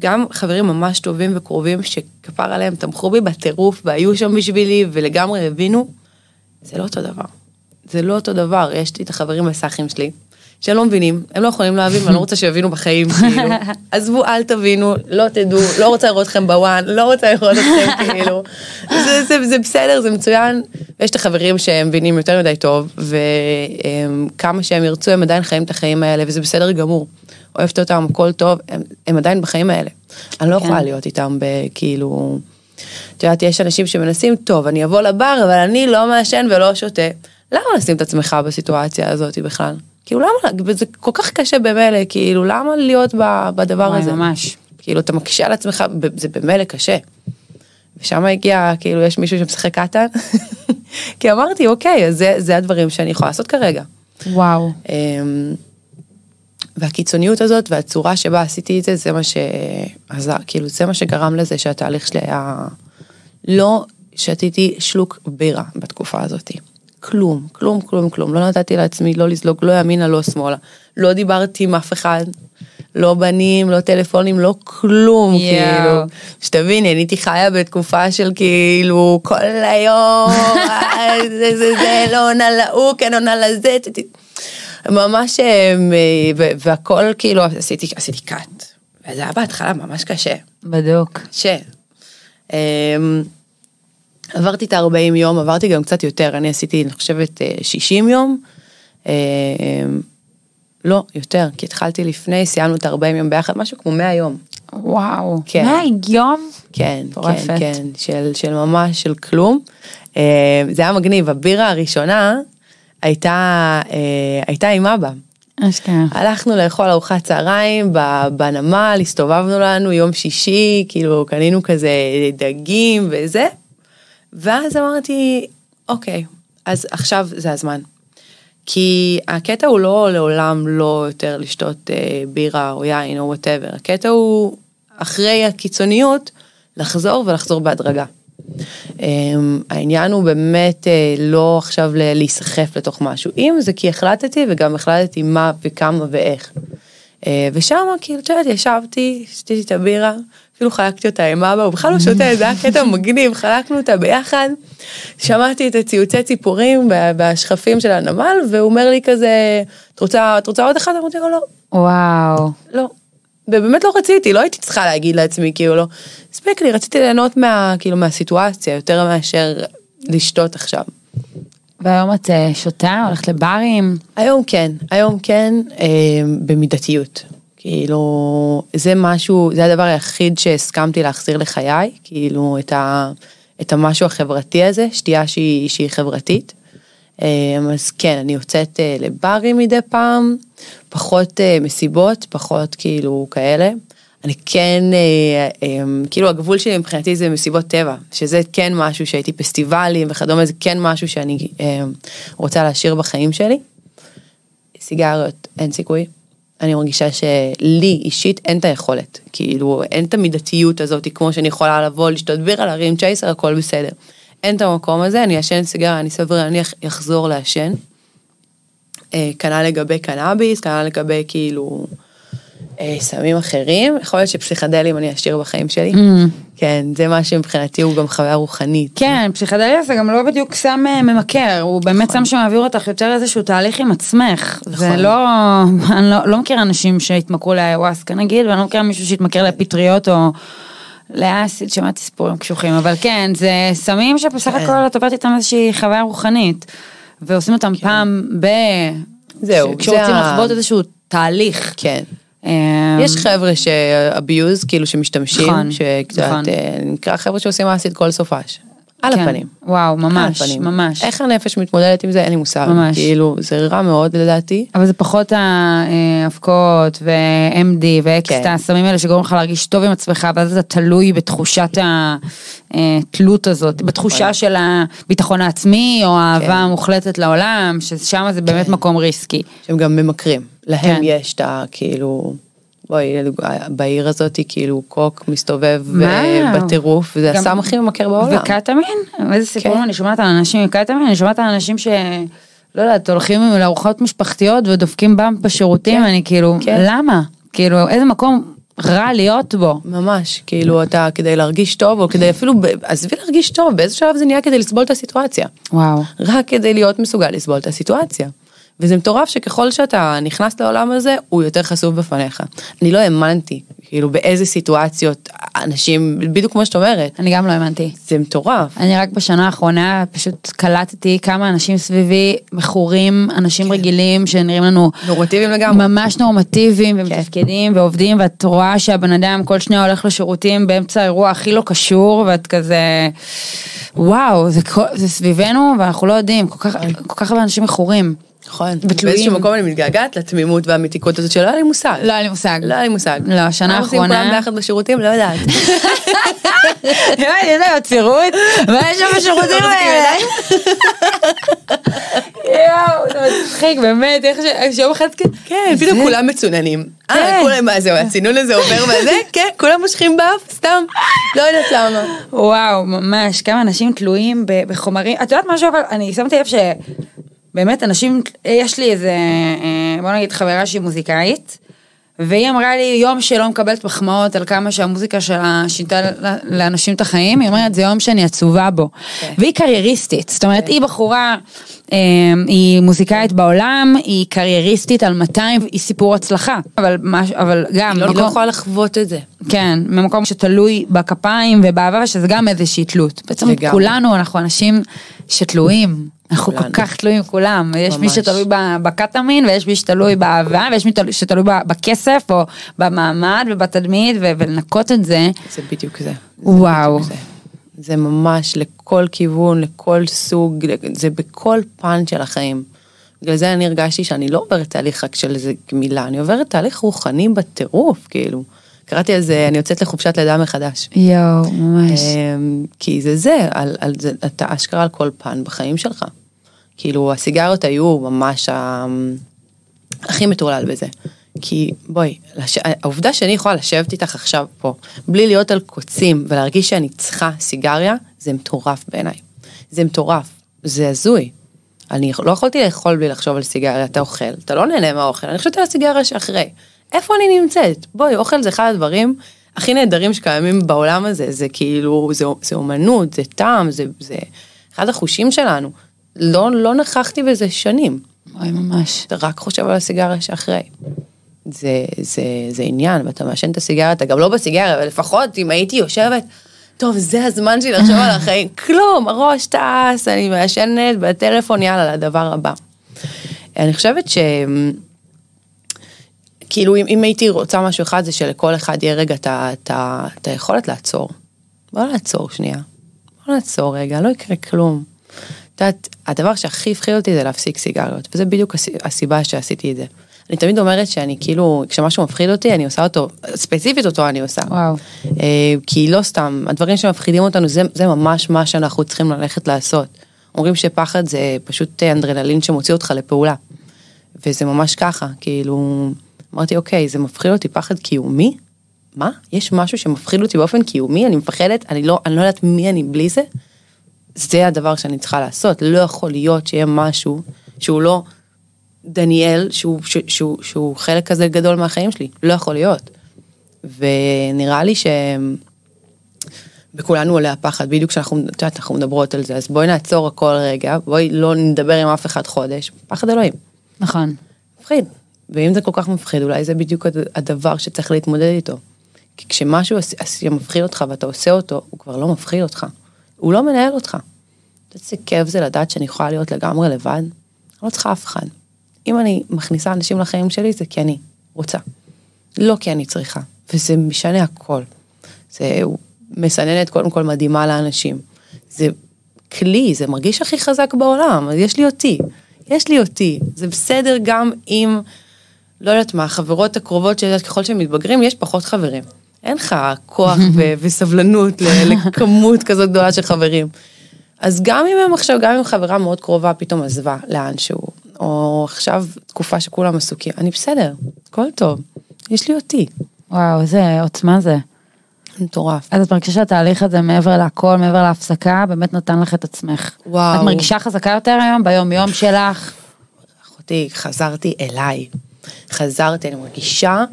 D: גם חברים ממש טובים וקרובים שכפר עליהם תמכו בי בטירוף והיו שם בשבילי ולגמרי הבינו, זה לא אותו דבר. זה לא אותו דבר, יש לי את החברים הסאחים שלי, שהם לא מבינים, הם לא יכולים להבין ואני לא רוצה שיבינו בחיים, כאילו. עזבו, אל תבינו, לא תדעו, לא רוצה לראות אתכם בוואן, לא רוצה לראות אתכם, כאילו. זה, זה, זה בסדר, זה מצוין. יש את החברים שהם מבינים יותר מדי טוב, וכמה שהם ירצו, הם עדיין חיים את החיים האלה, וזה בסדר גמור. אוהבת אותם, הכל טוב, הם, הם עדיין בחיים האלה. אני לא יכולה להיות איתם בכאילו... את יודעת, יש אנשים שמנסים, טוב, אני אבוא לבר, אבל אני לא מעשן ולא שותה. למה לשים את עצמך בסיטואציה הזאת בכלל? כאילו למה, זה כל כך קשה במילא, כאילו למה להיות בדבר
C: וואי,
D: הזה?
C: ממש.
D: כאילו אתה מקשה על עצמך, זה במילא קשה. ושם הגיע, כאילו יש מישהו שמשחק קטן, כי אמרתי אוקיי, זה, זה הדברים שאני יכולה לעשות כרגע.
C: וואו.
D: והקיצוניות הזאת והצורה שבה עשיתי את זה, זה מה שעזר, כאילו זה מה שגרם לזה שהתהליך שלי היה... לא שתיתי שלוק בירה בתקופה הזאת. כלום, כלום, כלום, כלום. לא נתתי לעצמי לא לזלוג, לא ימינה, לא שמאלה. לא דיברתי עם אף אחד, לא בנים, לא טלפונים, לא כלום,
C: יואו.
D: כאילו. שתביני, אני הייתי חיה בתקופה של כאילו, כל היום, אה, זה, זה, זה, לא עונה להוא, כן עונה לזה, ת- ת- ממש, אה, והכל כאילו, עשיתי, עשיתי קאט. וזה היה בהתחלה ממש קשה.
C: בדוק.
D: ש... אמ, עברתי את ה-40 יום, עברתי גם קצת יותר, אני עשיתי, אני חושבת, אה, 60 יום. אמ, לא, יותר, כי התחלתי לפני, סיימנו את ה-40 יום ביחד, משהו כמו 100 יום.
C: וואו.
D: כן.
C: מה יום?
D: כן,
C: מטורפת.
D: כן, כן, של, של ממש, של כלום. אמ, זה היה מגניב, הבירה הראשונה הייתה, אה, הייתה עם אבא.
C: אשכרה.
D: הלכנו לאכול ארוחת צהריים בנמל, הסתובבנו לנו יום שישי, כאילו קנינו כזה דגים וזה, ואז אמרתי, אוקיי, אז עכשיו זה הזמן. כי הקטע הוא לא לעולם לא יותר לשתות אה, בירה או יין או וואטאבר, הקטע הוא אחרי הקיצוניות לחזור ולחזור בהדרגה. אמ, העניין הוא באמת אה, לא עכשיו להיסחף לתוך משהו, אם זה כי החלטתי וגם החלטתי מה וכמה ואיך. אה, ושם כאילו, את יודעת, ישבתי, שתיתי את הבירה, אפילו חלקתי אותה עם אבא, הוא בכלל לא שותה, זה היה קטע מגניב, חלקנו אותה ביחד. שמעתי את הציוצי ציפורים בשכפים של הנמל, והוא אומר לי כזה, את רוצה, את רוצה עוד אחד? אמרתי לו, לא,
C: וואו.
D: לא. ובאמת לא רציתי, לא הייתי צריכה להגיד לעצמי, כאילו, לא. הספיק לי, רציתי ליהנות מה, כאילו, מהסיטואציה, יותר מאשר לשתות עכשיו.
C: והיום את אה, שותה, הולכת לברים?
D: היום כן, היום כן, אה, במידתיות. כאילו, זה משהו, זה הדבר היחיד שהסכמתי להחזיר לחיי, כאילו, את, ה, את המשהו החברתי הזה, שתייה שהיא, שהיא חברתית. אה, אז כן, אני יוצאת אה, לברים מדי פעם, פחות אה, מסיבות, פחות כאילו כאלה. אני כן, אה, אה, כאילו הגבול שלי מבחינתי זה מסיבות טבע, שזה כן משהו שהייתי פסטיבלים וכדומה, זה כן משהו שאני אה, רוצה להשאיר בחיים שלי. סיגריות, אין סיכוי. אני מרגישה שלי אישית אין את היכולת, כאילו אין את המידתיות הזאת כמו שאני יכולה לבוא, לשתות בירה, להרים צ'ייסר, הכל בסדר. אין את המקום הזה, אני אעשן סיגריה, אני סביר להניח אחזור לעשן. אה, כנ"ל לגבי קנאביס, כנ"ל לגבי כאילו אה, סמים אחרים, יכול להיות שפסיכדלים אני אשאיר בחיים שלי. כן, זה מה שמבחינתי הוא גם חוויה רוחנית.
C: כן, פסיכדליה זה גם לא בדיוק סם אה, ממכר, הוא באמת סם שמעביר אותך יותר איזשהו תהליך עם עצמך. זה
D: נכון.
C: לא, אני לא, לא מכירה אנשים שהתמכרו לאיוואסקה נגיד, ואני לא מכירה מישהו שהתמכר לפטריות או לאסיד, שמעתי סיפורים קשוחים, אבל כן, זה סמים שבסך
D: כן.
C: הכל את עוברת איתם איזושהי חוויה רוחנית, ועושים אותם פעם ב...
D: זהו,
C: כשרוצים
D: זה ה-
C: לחוות איזשהו תהליך.
D: כן.
C: אה,
D: יש חבר'ה שאביוז, כאילו שמשתמשים,
C: נכון,
D: שקצת,
C: נכון.
D: אה, נקרא חבר'ה שעושים אסיד כל סופש. על
C: כן.
D: הפנים.
C: וואו, ממש,
D: הפנים.
C: ממש.
D: איך הנפש מתמודדת עם זה, אין לי מושג.
C: ממש.
D: כאילו, זה רע מאוד לדעתי.
C: אבל זה פחות האבקות ו-MD ואקסטה,
D: כן.
C: הסמים האלה שגורמים לך להרגיש טוב עם עצמך, ואז אתה תלוי בתחושת התלות הזאת, בתחושה של הביטחון העצמי, או האהבה
D: כן.
C: המוחלטת לעולם, ששם זה באמת מקום ריסקי.
D: שהם גם ממכרים. להם
C: כן.
D: יש את ה... כאילו... בואי, בעיר הזאת כאילו קוק מסתובב. אה, בטירוף,
C: גם-
D: הסם הכי ממכר בעולם.
C: וקטמין? איזה סיפורים
D: כן.
C: אני שומעת על אנשים עם קטמין, אני שומעת על אנשים ש... לא יודעת, הולכים לארוחות משפחתיות ודופקים במפ בשירותים,
D: כן.
C: אני כאילו,
D: כן.
C: למה? כאילו, איזה מקום רע להיות בו.
D: ממש, כאילו אתה כדי להרגיש טוב, או כדי אפילו, עזבי להרגיש טוב, באיזה שלב זה נהיה כדי לסבול את הסיטואציה.
C: וואו.
D: רק כדי להיות מסוגל לסבול את הסיטואציה. וזה מטורף שככל שאתה נכנס לעולם הזה, הוא יותר חשוף בפניך. אני לא האמנתי, כאילו באיזה סיטואציות אנשים, בדיוק כמו שאת אומרת,
C: אני גם לא האמנתי.
D: זה מטורף.
C: אני רק בשנה האחרונה פשוט קלטתי כמה אנשים סביבי מכורים, אנשים רגילים שנראים לנו
D: נורמטיביים לגמרי.
C: ממש נורמטיביים ומתפקדים ועובדים ואת רואה שהבן אדם כל שניה הולך לשירותים באמצע האירוע הכי לא קשור ואת כזה וואו זה, כל- זה סביבנו ואנחנו לא יודעים כל כך, כל כך הרבה אנשים מכורים.
D: נכון.
C: ותלויים.
D: באיזשהו מקום אני מתגעגעת לתמימות והמתיקות הזאת שלא היה לי מושג.
C: לא היה לי מושג.
D: לא היה לי מושג.
C: לא,
D: עושים
C: האחרונה-
D: כולם ביחד בשירותים? לא יודעת.
C: יש להם עצירות? מה יש שם בשירותים האלה? יואו, זה מצחיק, באמת, איך ש- שיום אחד.
D: כן, פתאום כולם מצוננים.
C: כן.
D: אה, כולם, מה זהו, הצינון הזה עובר מהזה? כן, כולם מושכים באף, סתם. לא יודעת למה.
C: וואו, ממש, כמה אנשים תלויים בחומרים. את יודעת משהו, אבל אני שמתי לב שבאמת אנשים, יש לי איזה, אה, בוא נגיד חברה שהיא מוזיקאית, והיא אמרה לי יום שלא מקבלת מחמאות על כמה שהמוזיקה שלה שינתה לאנשים את החיים, היא אומרת זה יום שאני עצובה בו. והיא קרייריסטית, זאת אומרת היא בחורה, אה, היא מוזיקאית בעולם, היא קרייריסטית על 200, היא סיפור הצלחה, אבל, מש, אבל גם,
D: היא לא
C: מקום-
D: יכולה לחוות את זה.
C: כן, ממקום שתלוי בכפיים ובאהבה, שזה גם איזושהי תלות. בעצם
D: לגמרי.
C: כולנו, אנחנו אנשים שתלויים. אנחנו כל. כך תלויים כולם. יש מי
D: ממש.
C: שתלוי בקטמין, ויש מי שתלוי באהבה, ויש מי תלוי- שתלוי בכסף, או במעמד ובתדמית, ו- ולנקות את זה.
D: זה בדיוק זה.
C: וואו.
D: זה. זה ממש לכל כיוון, לכל סוג, זה בכל פן של החיים. בגלל זה אני הרגשתי שאני לא עוברת תהליך רק של איזה גמילה, אני עוברת תהליך רוחני בטירוף, כאילו. קראתי על זה, אני יוצאת לחופשת לידה מחדש.
C: יואו, ממש.
D: אמ, כי זה זה, על, על זה, אתה אשכרה על כל פן בחיים שלך. כאילו הסיגריות היו ממש ה... הכי מטורלל בזה. כי בואי, לש... העובדה שאני יכולה לשבת איתך עכשיו פה, בלי להיות על קוצים ולהרגיש שאני צריכה סיגריה, זה מטורף בעיניי. זה מטורף, זה הזוי. אני לא יכולתי לאכול בלי לחשוב על סיגריה, אתה אוכל, אתה לא נהנה מהאוכל, אני חושבת על הסיגריה שאחרי. איפה אני נמצאת? בואי, אוכל זה אחד הדברים הכי נהדרים שקיימים בעולם הזה, זה כאילו, זה, זה אומנות, זה טעם, זה, זה אחד החושים שלנו. לא, לא נכחתי בזה שנים.
C: אוי, ממש.
D: אתה רק חושב על הסיגריה שאחרי. זה, זה, זה עניין, ואתה מעשן את הסיגריה, אתה גם לא בסיגריה, אבל לפחות אם הייתי יושבת, טוב, זה הזמן שלי לחשוב על החיים, כלום, הראש טס, אני מעשנת בטלפון, יאללה, לדבר הבא. אני חושבת ש... כאילו, אם, אם הייתי רוצה משהו אחד, זה שלכל אחד יהיה רגע את היכולת לעצור. בוא נעצור שנייה. בוא נעצור רגע, לא יקרה כלום. יודעת, הדבר שהכי הפחיד אותי זה להפסיק סיגריות, וזה בדיוק הסיבה שעשיתי את זה. אני תמיד אומרת שאני כאילו, כשמשהו מפחיד אותי, אני עושה אותו, ספציפית אותו אני עושה.
C: וואו.
D: אה, כי לא סתם, הדברים שמפחידים אותנו, זה, זה ממש מה שאנחנו צריכים ללכת לעשות. אומרים שפחד זה פשוט אנדרנלין שמוציא אותך לפעולה. וזה ממש ככה, כאילו, אמרתי, אוקיי, זה מפחיד אותי פחד קיומי? מה? יש משהו שמפחיד אותי באופן קיומי? אני מפחדת? אני לא, אני לא יודעת מי אני בלי זה? זה הדבר שאני צריכה לעשות. לא יכול להיות שיהיה משהו שהוא לא דניאל, שהוא, שהוא, שהוא, שהוא חלק כזה גדול מהחיים שלי. לא יכול להיות. ונראה לי ש... בכולנו עולה הפחד, בדיוק כשאנחנו, את יודעת, אנחנו מדברות על זה, אז בואי נעצור הכל רגע, בואי לא נדבר עם אף אחד חודש, פחד אלוהים.
C: נכון.
D: מפחיד. ואם זה כל כך מפחיד, אולי זה בדיוק הדבר שצריך להתמודד איתו. כי כשמשהו מפחיד אותך ואתה עושה אותו, הוא כבר לא מפחיד אותך. הוא לא מנהל אותך. איזה כיף זה לדעת שאני יכולה להיות לגמרי לבד. אני לא צריכה אף אחד. אם אני מכניסה אנשים לחיים שלי, זה כי אני רוצה. לא כי אני צריכה. וזה משנה הכל. זה מסננת קודם כל מדהימה לאנשים. זה כלי, זה מרגיש הכי חזק בעולם, אז יש לי אותי. יש לי אותי. זה בסדר גם אם, לא יודעת מה, החברות הקרובות שיודעת, ככל שהם מתבגרים, יש פחות חברים. אין לך כוח ו- וסבלנות לכמות כזאת גדולה של חברים. אז גם אם הם עכשיו, גם אם חברה מאוד קרובה פתאום עזבה לאנשהו, או עכשיו תקופה שכולם עסוקים, אני בסדר, הכל טוב, יש לי אותי.
C: וואו, איזה עוצמה זה.
D: מטורף.
C: אז את מרגישה שהתהליך הזה מעבר לכל, מעבר להפסקה, באמת נתן לך את עצמך.
D: וואו.
C: את מרגישה חזקה יותר היום, ביום יום שלך?
D: אחותי, חזרתי אליי. חזרתי, אני מרגישה.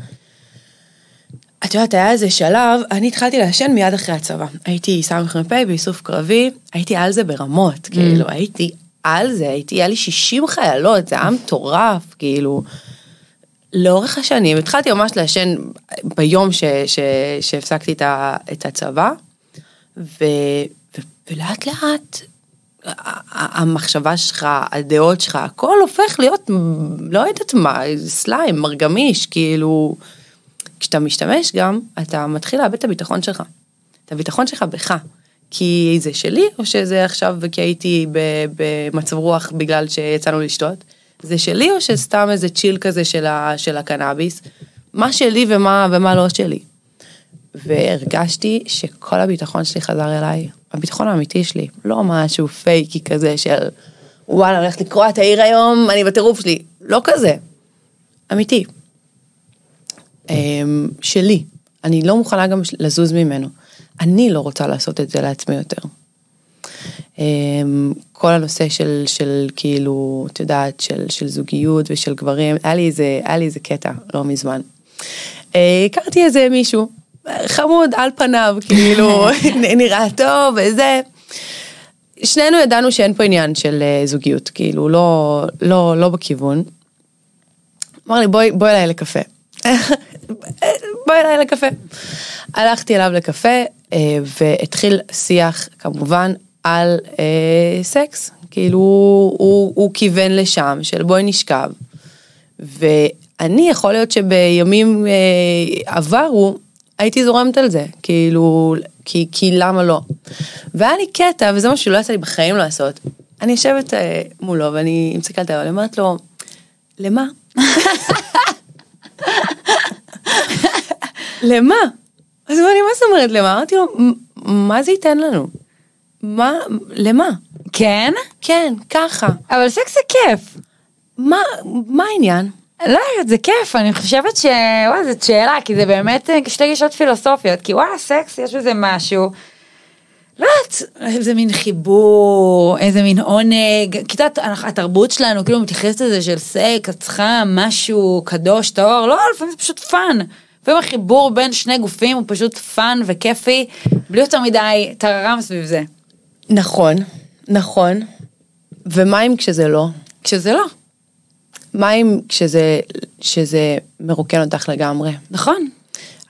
D: את יודעת, היה איזה שלב, אני התחלתי לעשן מיד אחרי הצבא. הייתי סמ"פ באיסוף קרבי, הייתי על זה ברמות, כאילו, הייתי על זה, הייתי, היה לי 60 חיילות, זה היה מטורף, כאילו. לאורך השנים, התחלתי ממש לעשן ביום ש, ש, שהפסקתי את, ה, את הצבא, ו, ו, ולאט לאט המחשבה שלך, הדעות שלך, הכל הופך להיות, לא יודעת מה, סליים, מרגמיש, כאילו, כשאתה משתמש גם, אתה מתחיל לאבד את הביטחון שלך. את הביטחון שלך בך. כי זה שלי, או שזה עכשיו כי הייתי במצב רוח בגלל שיצאנו לשתות? זה שלי או שסתם איזה צ'יל כזה של, ה, של הקנאביס? מה שלי ומה, ומה לא שלי. והרגשתי שכל הביטחון שלי חזר אליי, הביטחון האמיתי שלי, לא משהו פייקי כזה של וואלה, הולכת לקרוע את העיר היום, אני בטירוף שלי, לא כזה, אמיתי. אמ, שלי, אני לא מוכנה גם לזוז ממנו. אני לא רוצה לעשות את זה לעצמי יותר. אמ, כל הנושא של, של כאילו, את יודעת, של, של זוגיות ושל גברים, היה לי איזה, היה לי איזה קטע לא מזמן. אה, הכרתי איזה מישהו, חמוד על פניו, כאילו, נראה טוב וזה. שנינו ידענו שאין פה עניין של אה, זוגיות, כאילו, לא, לא, לא בכיוון. אמר לי, בואי, בואי אליי לקפה. בואי אליי לקפה. הלכתי אליו לקפה, אה, והתחיל שיח, כמובן, על אה, סקס, כאילו הוא, הוא כיוון לשם, של בואי נשכב. ואני יכול להיות שבימים אה, עברו, הייתי זורמת על זה, כאילו, כי, כי למה לא? והיה לי קטע, וזה מה שלא יצא לי בחיים לעשות. אני יושבת אה, מולו ואני מסתכלת עליו, אני אומרת לו, למה? למה? אז הוא אמר לי, מה זאת אומרת למה? אמרתי לו, מה זה ייתן לנו? מה, למה?
C: כן?
D: כן, ככה.
C: אבל סקס זה כיף.
D: מה, מה העניין?
C: לא יודעת, זה כיף, אני חושבת ש... וואי, זאת שאלה, כי זה באמת שתי גישות פילוסופיות, כי וואלה, סקס, יש בזה משהו. לא יודעת, איזה מין חיבור, איזה מין עונג, יודעת, התרבות שלנו כאילו מתייחסת לזה של סקס, חם, משהו קדוש, טהור, לא, לפעמים זה פשוט fun. לפעמים החיבור בין שני גופים הוא פשוט fun וכיפי, בלי יותר מדי טררם סביב זה.
D: נכון, נכון. ומה אם כשזה לא?
C: כשזה לא.
D: מה אם כשזה, שזה מרוקן אותך לגמרי?
C: נכון.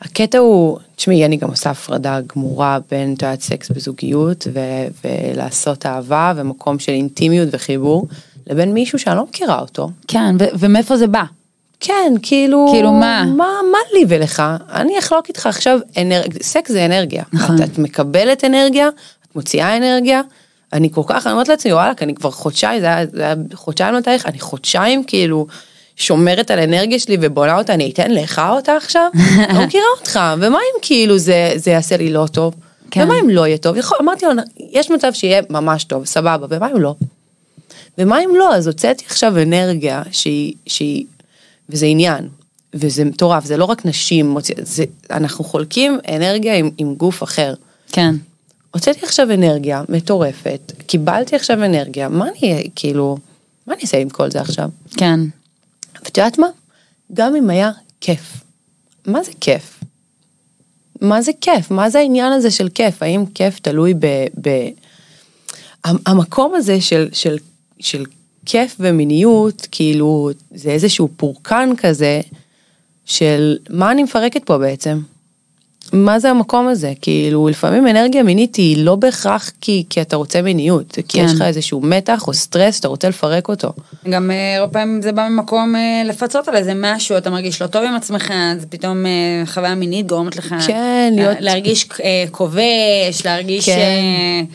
D: הקטע הוא, תשמעי, אני גם עושה הפרדה גמורה בין תיאת סקס בזוגיות ו- ולעשות אהבה ומקום של אינטימיות וחיבור, לבין מישהו שאני לא מכירה אותו.
C: כן, ו- ומאיפה זה בא?
D: כן, כאילו...
C: כאילו מה?
D: מה, מה לי ולך? אני אחלוק איתך עכשיו, אנרג... סקס זה אנרגיה.
C: נכון.
D: את, את מקבלת אנרגיה, את מוציאה אנרגיה. אני כל כך, אני אומרת לעצמי, וואלה, אני כבר חודשיים, זה היה, זה היה חודשיים לתהליך, אני חודשיים כאילו שומרת על אנרגיה שלי ובונה אותה, אני אתן לך אותה עכשיו? לא מכירה אותך, ומה אם כאילו זה, זה יעשה לי לא טוב?
C: כן.
D: ומה אם לא יהיה טוב? יכול, אמרתי לו, יש מצב שיהיה ממש טוב, סבבה, ומה אם לא? ומה אם לא? אז הוצאתי עכשיו אנרגיה שהיא, שהיא, וזה עניין, וזה מטורף, זה לא רק נשים, זה, אנחנו חולקים אנרגיה עם, עם גוף אחר.
C: כן.
D: הוצאתי עכשיו אנרגיה מטורפת, קיבלתי עכשיו אנרגיה, מה אני, כאילו, מה אני אעשה עם כל זה עכשיו?
C: כן.
D: ואת יודעת מה? גם אם היה כיף. מה זה כיף? מה זה כיף? מה זה העניין הזה של כיף? האם כיף תלוי ב... ב... המ- המקום הזה של, של, של כיף ומיניות, כאילו, זה איזשהו פורקן כזה, של מה אני מפרקת פה בעצם? מה זה המקום הזה? כאילו, לפעמים אנרגיה מינית היא לא בהכרח כי, כי אתה רוצה מיניות, כי
C: כן.
D: יש לך איזשהו מתח או סטרס, אתה רוצה לפרק אותו.
C: גם אה, הרבה פעמים זה בא ממקום אה, לפצות על איזה משהו, אתה מרגיש לא טוב עם עצמך, אז פתאום אה, חוויה מינית גורמת לך
D: כן, להיות-
C: לה- להרגיש כובש, להרגיש
D: כן.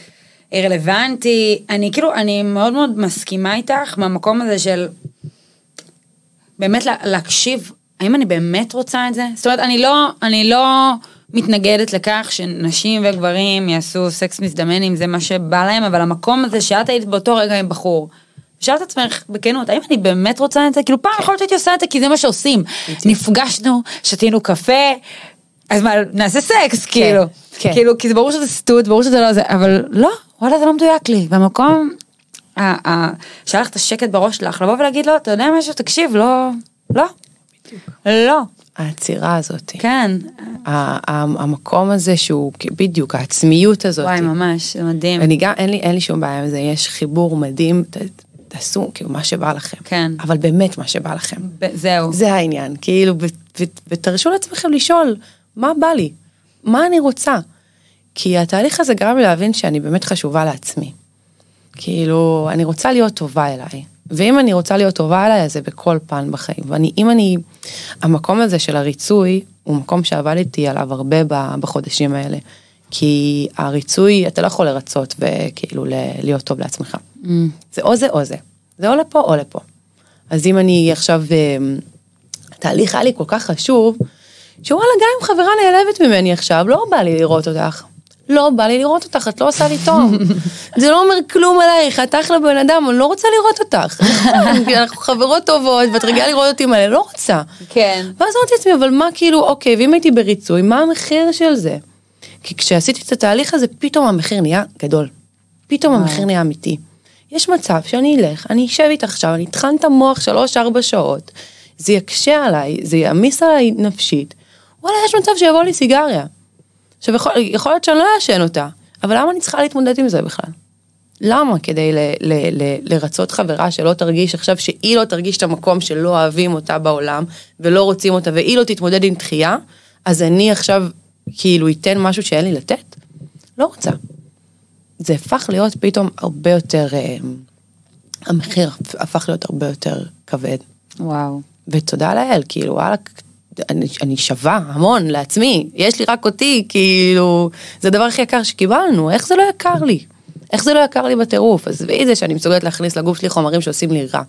C: רלוונטי. אני כאילו, אני מאוד מאוד מסכימה איתך מהמקום הזה של באמת לה- להקשיב, האם אני באמת רוצה את זה? זאת אומרת, אני לא, אני לא מתנגדת לכך שנשים וגברים יעשו סקס מזדמן אם זה מה שבא להם, אבל המקום הזה שאת היית באותו רגע עם בחור. שאלת את עצמך בכנות, האם אני באמת רוצה את זה? כאילו פעם יכול להיות שהייתי עושה את זה כי זה מה שעושים. נפגשנו, שתינו קפה, אז מה, נעשה סקס, כאילו.
D: כן.
C: כאילו, כי זה ברור שזה סטוט, ברור שזה לא זה, אבל לא, וואלה זה לא מדויק לי. והמקום, שהיה לך את השקט בראש שלך, לבוא ולהגיד לו, אתה יודע משהו, תקשיב, לא, לא, לא,
D: העצירה הזאת.
C: כן,
D: ה- ה- המקום הזה שהוא בדיוק העצמיות הזאת.
C: וואי ממש, מדהים.
D: אני גם אין לי אין לי שום בעיה עם זה יש חיבור מדהים ת- תעשו כאילו מה שבא לכם.
C: כן.
D: אבל באמת מה שבא לכם.
C: ב- זהו.
D: זה העניין כאילו ותרשו לעצמכם לשאול מה בא לי מה אני רוצה. כי התהליך הזה גרם לי להבין שאני באמת חשובה לעצמי. כאילו אני רוצה להיות טובה אליי. ואם אני רוצה להיות טובה אליי אז זה בכל פן בחיים ואני אם אני המקום הזה של הריצוי הוא מקום שעבדתי עליו הרבה בחודשים האלה. כי הריצוי אתה לא יכול לרצות וכאילו להיות טוב לעצמך. זה או זה או זה. זה או לפה או לפה. אז אם אני עכשיו, אה, התהליך היה לי כל כך חשוב, שוואלה גם אם חברה נעלבת ממני עכשיו, לא בא לי לראות אותך. לא בא לי לראות אותך, את לא עושה לי טוב. זה לא אומר כלום עלייך, את אחלה בן אדם, אני לא רוצה לראות אותך. כי אנחנו חברות טובות, ואת רגילה לראות אותי מלא, לא רוצה.
C: כן.
D: ואז אמרתי לעצמי, אבל מה כאילו, אוקיי, ואם הייתי בריצוי, מה המחיר של זה? כי כשעשיתי את התהליך הזה, פתאום המחיר נהיה גדול. פתאום המחיר נהיה אמיתי. יש מצב שאני אלך, אני אשב איתך עכשיו, אני אטחן את המוח שלוש-ארבע שעות, זה יקשה עליי, זה יעמיס עליי נפשית. וואלה, יש מצב שיבוא לי סיגריה. עכשיו, יכול, יכול להיות שאני לא אעשן אותה, אבל למה אני צריכה להתמודד עם זה בכלל? למה? כדי ל, ל, ל, לרצות חברה שלא תרגיש עכשיו שהיא לא תרגיש את המקום שלא אוהבים אותה בעולם ולא רוצים אותה והיא לא תתמודד עם דחייה, אז אני עכשיו כאילו אתן משהו שאין לי לתת? לא רוצה. זה הפך להיות פתאום הרבה יותר, אה, המחיר הפך להיות הרבה יותר כבד.
C: וואו.
D: ותודה לאל, כאילו, וואלה, אני, אני שווה המון לעצמי, יש לי רק אותי, כאילו, זה הדבר הכי יקר שקיבלנו, איך זה לא יקר לי? איך זה לא יקר לי בטירוף? עזבי זה שאני מסוגלת להכניס לגוף שלי חומרים שעושים לי רע.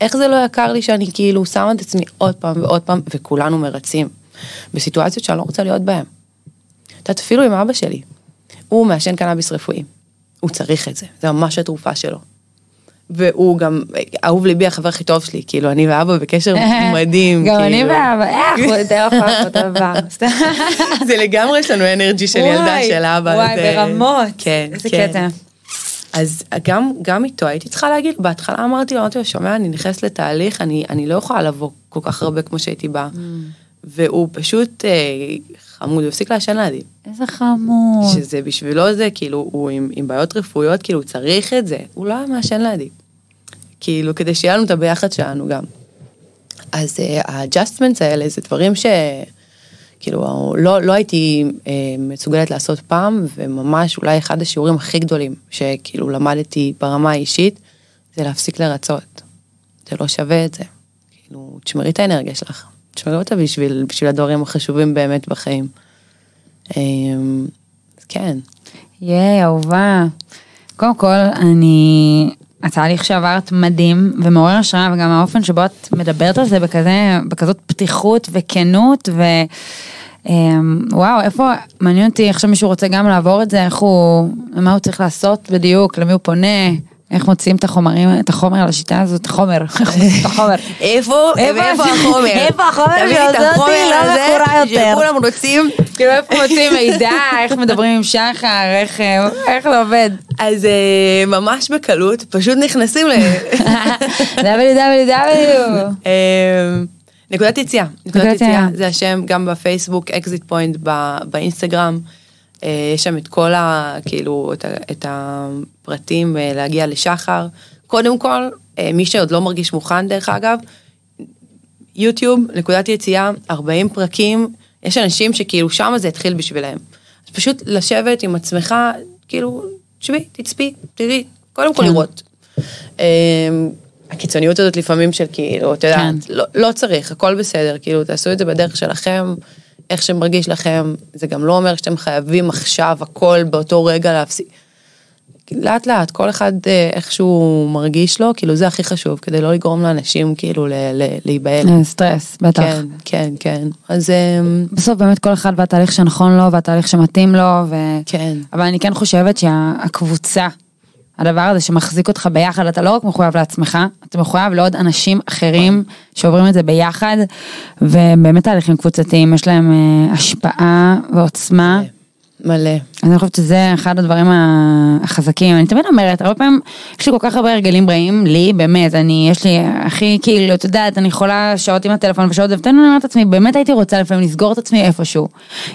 D: איך זה לא יקר לי שאני כאילו שמה את עצמי עוד פעם ועוד פעם, וכולנו מרצים, בסיטואציות שאני לא רוצה להיות בהן. את יודעת, אפילו עם אבא שלי, הוא מעשן קנאביס רפואי, הוא צריך את זה, זה ממש התרופה שלו. והוא גם אהוב ליבי החבר הכי טוב שלי, כאילו אני ואבא בקשר מדהים.
C: גם אני
D: כאילו.
C: ואבא, איך, הוא יותר אוהב אותו דבר.
D: זה לגמרי יש לנו אנרג'י של ילדה של אבא.
C: וואי, ברמות.
D: כן,
C: איזה
D: כן.
C: קטע.
D: אז גם, גם איתו הייתי צריכה להגיד, בהתחלה אמרתי לו, אמרתי לו, שומע, אני נכנסת לתהליך, אני, אני לא יכולה לבוא כל כך הרבה כמו שהייתי באה. והוא פשוט אה, חמוד, הוא הפסיק לעשן לידי.
C: איזה חמוד.
D: שזה בשבילו זה, כאילו, הוא עם, עם בעיות רפואיות, כאילו, הוא צריך את זה. הוא לא היה מעשן לידי. כאילו, כדי שיהיה לנו את הביחד שלנו גם. אז ה-adjustments האלה זה דברים ש... כאילו, לא, לא הייתי אה, מסוגלת לעשות פעם, וממש אולי אחד השיעורים הכי גדולים שכאילו למדתי ברמה האישית, זה להפסיק לרצות. זה לא שווה את זה. כאילו, תשמרי את האנרגיה שלך, תשמרי אותה בשביל, בשביל הדברים החשובים באמת בחיים. אה, כן.
C: ייי, אהובה. קודם כל, אני... התהליך שעברת מדהים ומעורר השראה וגם האופן שבו את מדברת על זה בכזה, בכזאת פתיחות וכנות ו... אמ, וואו, איפה, מעניין אותי עכשיו מישהו רוצה גם לעבור את זה, איך הוא, מה הוא צריך לעשות בדיוק, למי הוא פונה, איך מוציאים את החומרים, את החומר על השיטה הזאת, החומר, את החומר.
D: איפה, איפה החומר?
C: איפה החומר
D: תביאי את החומר
C: לא
D: הזה,
C: מכורה יותר.
D: שכולם רוצים.
C: כאילו איפה מוצאים מידע, איך מדברים עם שחר, איך, אה, זה עובד.
D: אז אה, ממש בקלות, פשוט נכנסים ל...
C: www.
D: אה, נקודת יציאה, נקודת יציאה. זה השם גם בפייסבוק, Exit Point באינסטגרם, יש שם את כל ה... כאילו, את, ה, את הפרטים אה, להגיע לשחר. קודם כל, אה, מי שעוד לא מרגיש מוכן דרך אגב, יוטיוב, נקודת יציאה, 40 פרקים, יש אנשים שכאילו שמה זה התחיל בשבילם. אז פשוט לשבת עם עצמך, כאילו, תשבי, תצפי, תראי, קודם כל
C: כן.
D: לראות. אמ, הקיצוניות הזאת לפעמים של כאילו, את יודעת,
C: כן.
D: לא, לא צריך, הכל בסדר, כאילו, תעשו את זה בדרך שלכם, איך שמרגיש לכם, זה גם לא אומר שאתם חייבים עכשיו הכל באותו רגע להפסיק. לאט לאט, כל אחד אה, איך שהוא מרגיש לו, כאילו זה הכי חשוב, כדי לא לגרום לאנשים כאילו להיבהל.
C: אה, סטרס, בטח.
D: כן, כן, כן. אז אמ,
C: בסוף באמת כל אחד והתהליך שנכון לו והתהליך שמתאים לו, ו...
D: כן.
C: אבל אני כן חושבת שהקבוצה, הדבר הזה שמחזיק אותך ביחד, אתה לא רק מחויב לעצמך, אתה מחויב לעוד אנשים אחרים שעוברים את זה ביחד, ובאמת תהליכים קבוצתיים, יש להם אה, השפעה ועוצמה.
D: מלא.
C: אז אני חושבת שזה אחד הדברים החזקים, אני תמיד אומרת, הרבה פעמים יש לי כל כך הרבה הרגלים רעים, לי באמת, אני, יש לי הכי כאילו, את יודעת, אני יכולה שעות עם הטלפון ושעות, ופתאום אני אומרת לעצמי, באמת הייתי רוצה לפעמים לסגור את עצמי איפשהו,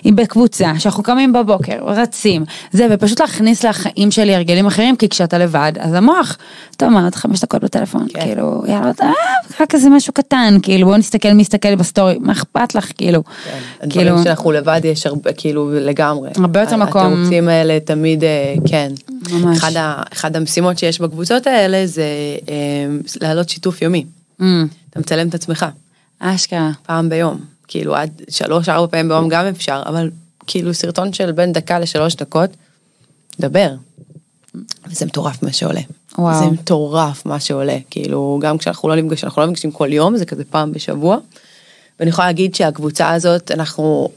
C: עם בקבוצה, שאנחנו קמים בבוקר, רצים, זה, ופשוט להכניס לחיים שלי הרגלים אחרים, כי כשאתה לבד, אז המוח, טוב, מה, עוד חמש דקות בטלפון,
D: כן.
C: כאילו, יאללה, אה, רק איזה משהו קטן, כאילו, בוא נסתכל מי יסתכל בסטורי, מה אכפת לך, כאילו,
D: הדברים שאנחנו לבד יש הרבה, כאילו, לגמרי.
C: הרבה יותר מקום.
D: התירוצים האלה תמיד, אה, כן.
C: ממש.
D: אחד, ה, אחד המשימות שיש בקבוצות האלה זה אה, להעלות שיתוף יומי.
C: אמ,
D: אתה מצלם את עצמך,
C: אשכרה.
D: פעם ביום. כאילו, עד שלוש, ארבע פעמים ביום גם אפשר, אבל כאילו סרטון של בין דקה לשלוש דקות, דבר. וזה מטורף מה שעולה.
C: וואו.
D: זה מטורף מה שעולה. כאילו, גם כשאנחנו לא נפגשים, אנחנו לא נפגשים כל יום, זה כזה פעם בשבוע. ואני יכולה להגיד שהקבוצה הזאת, אנחנו,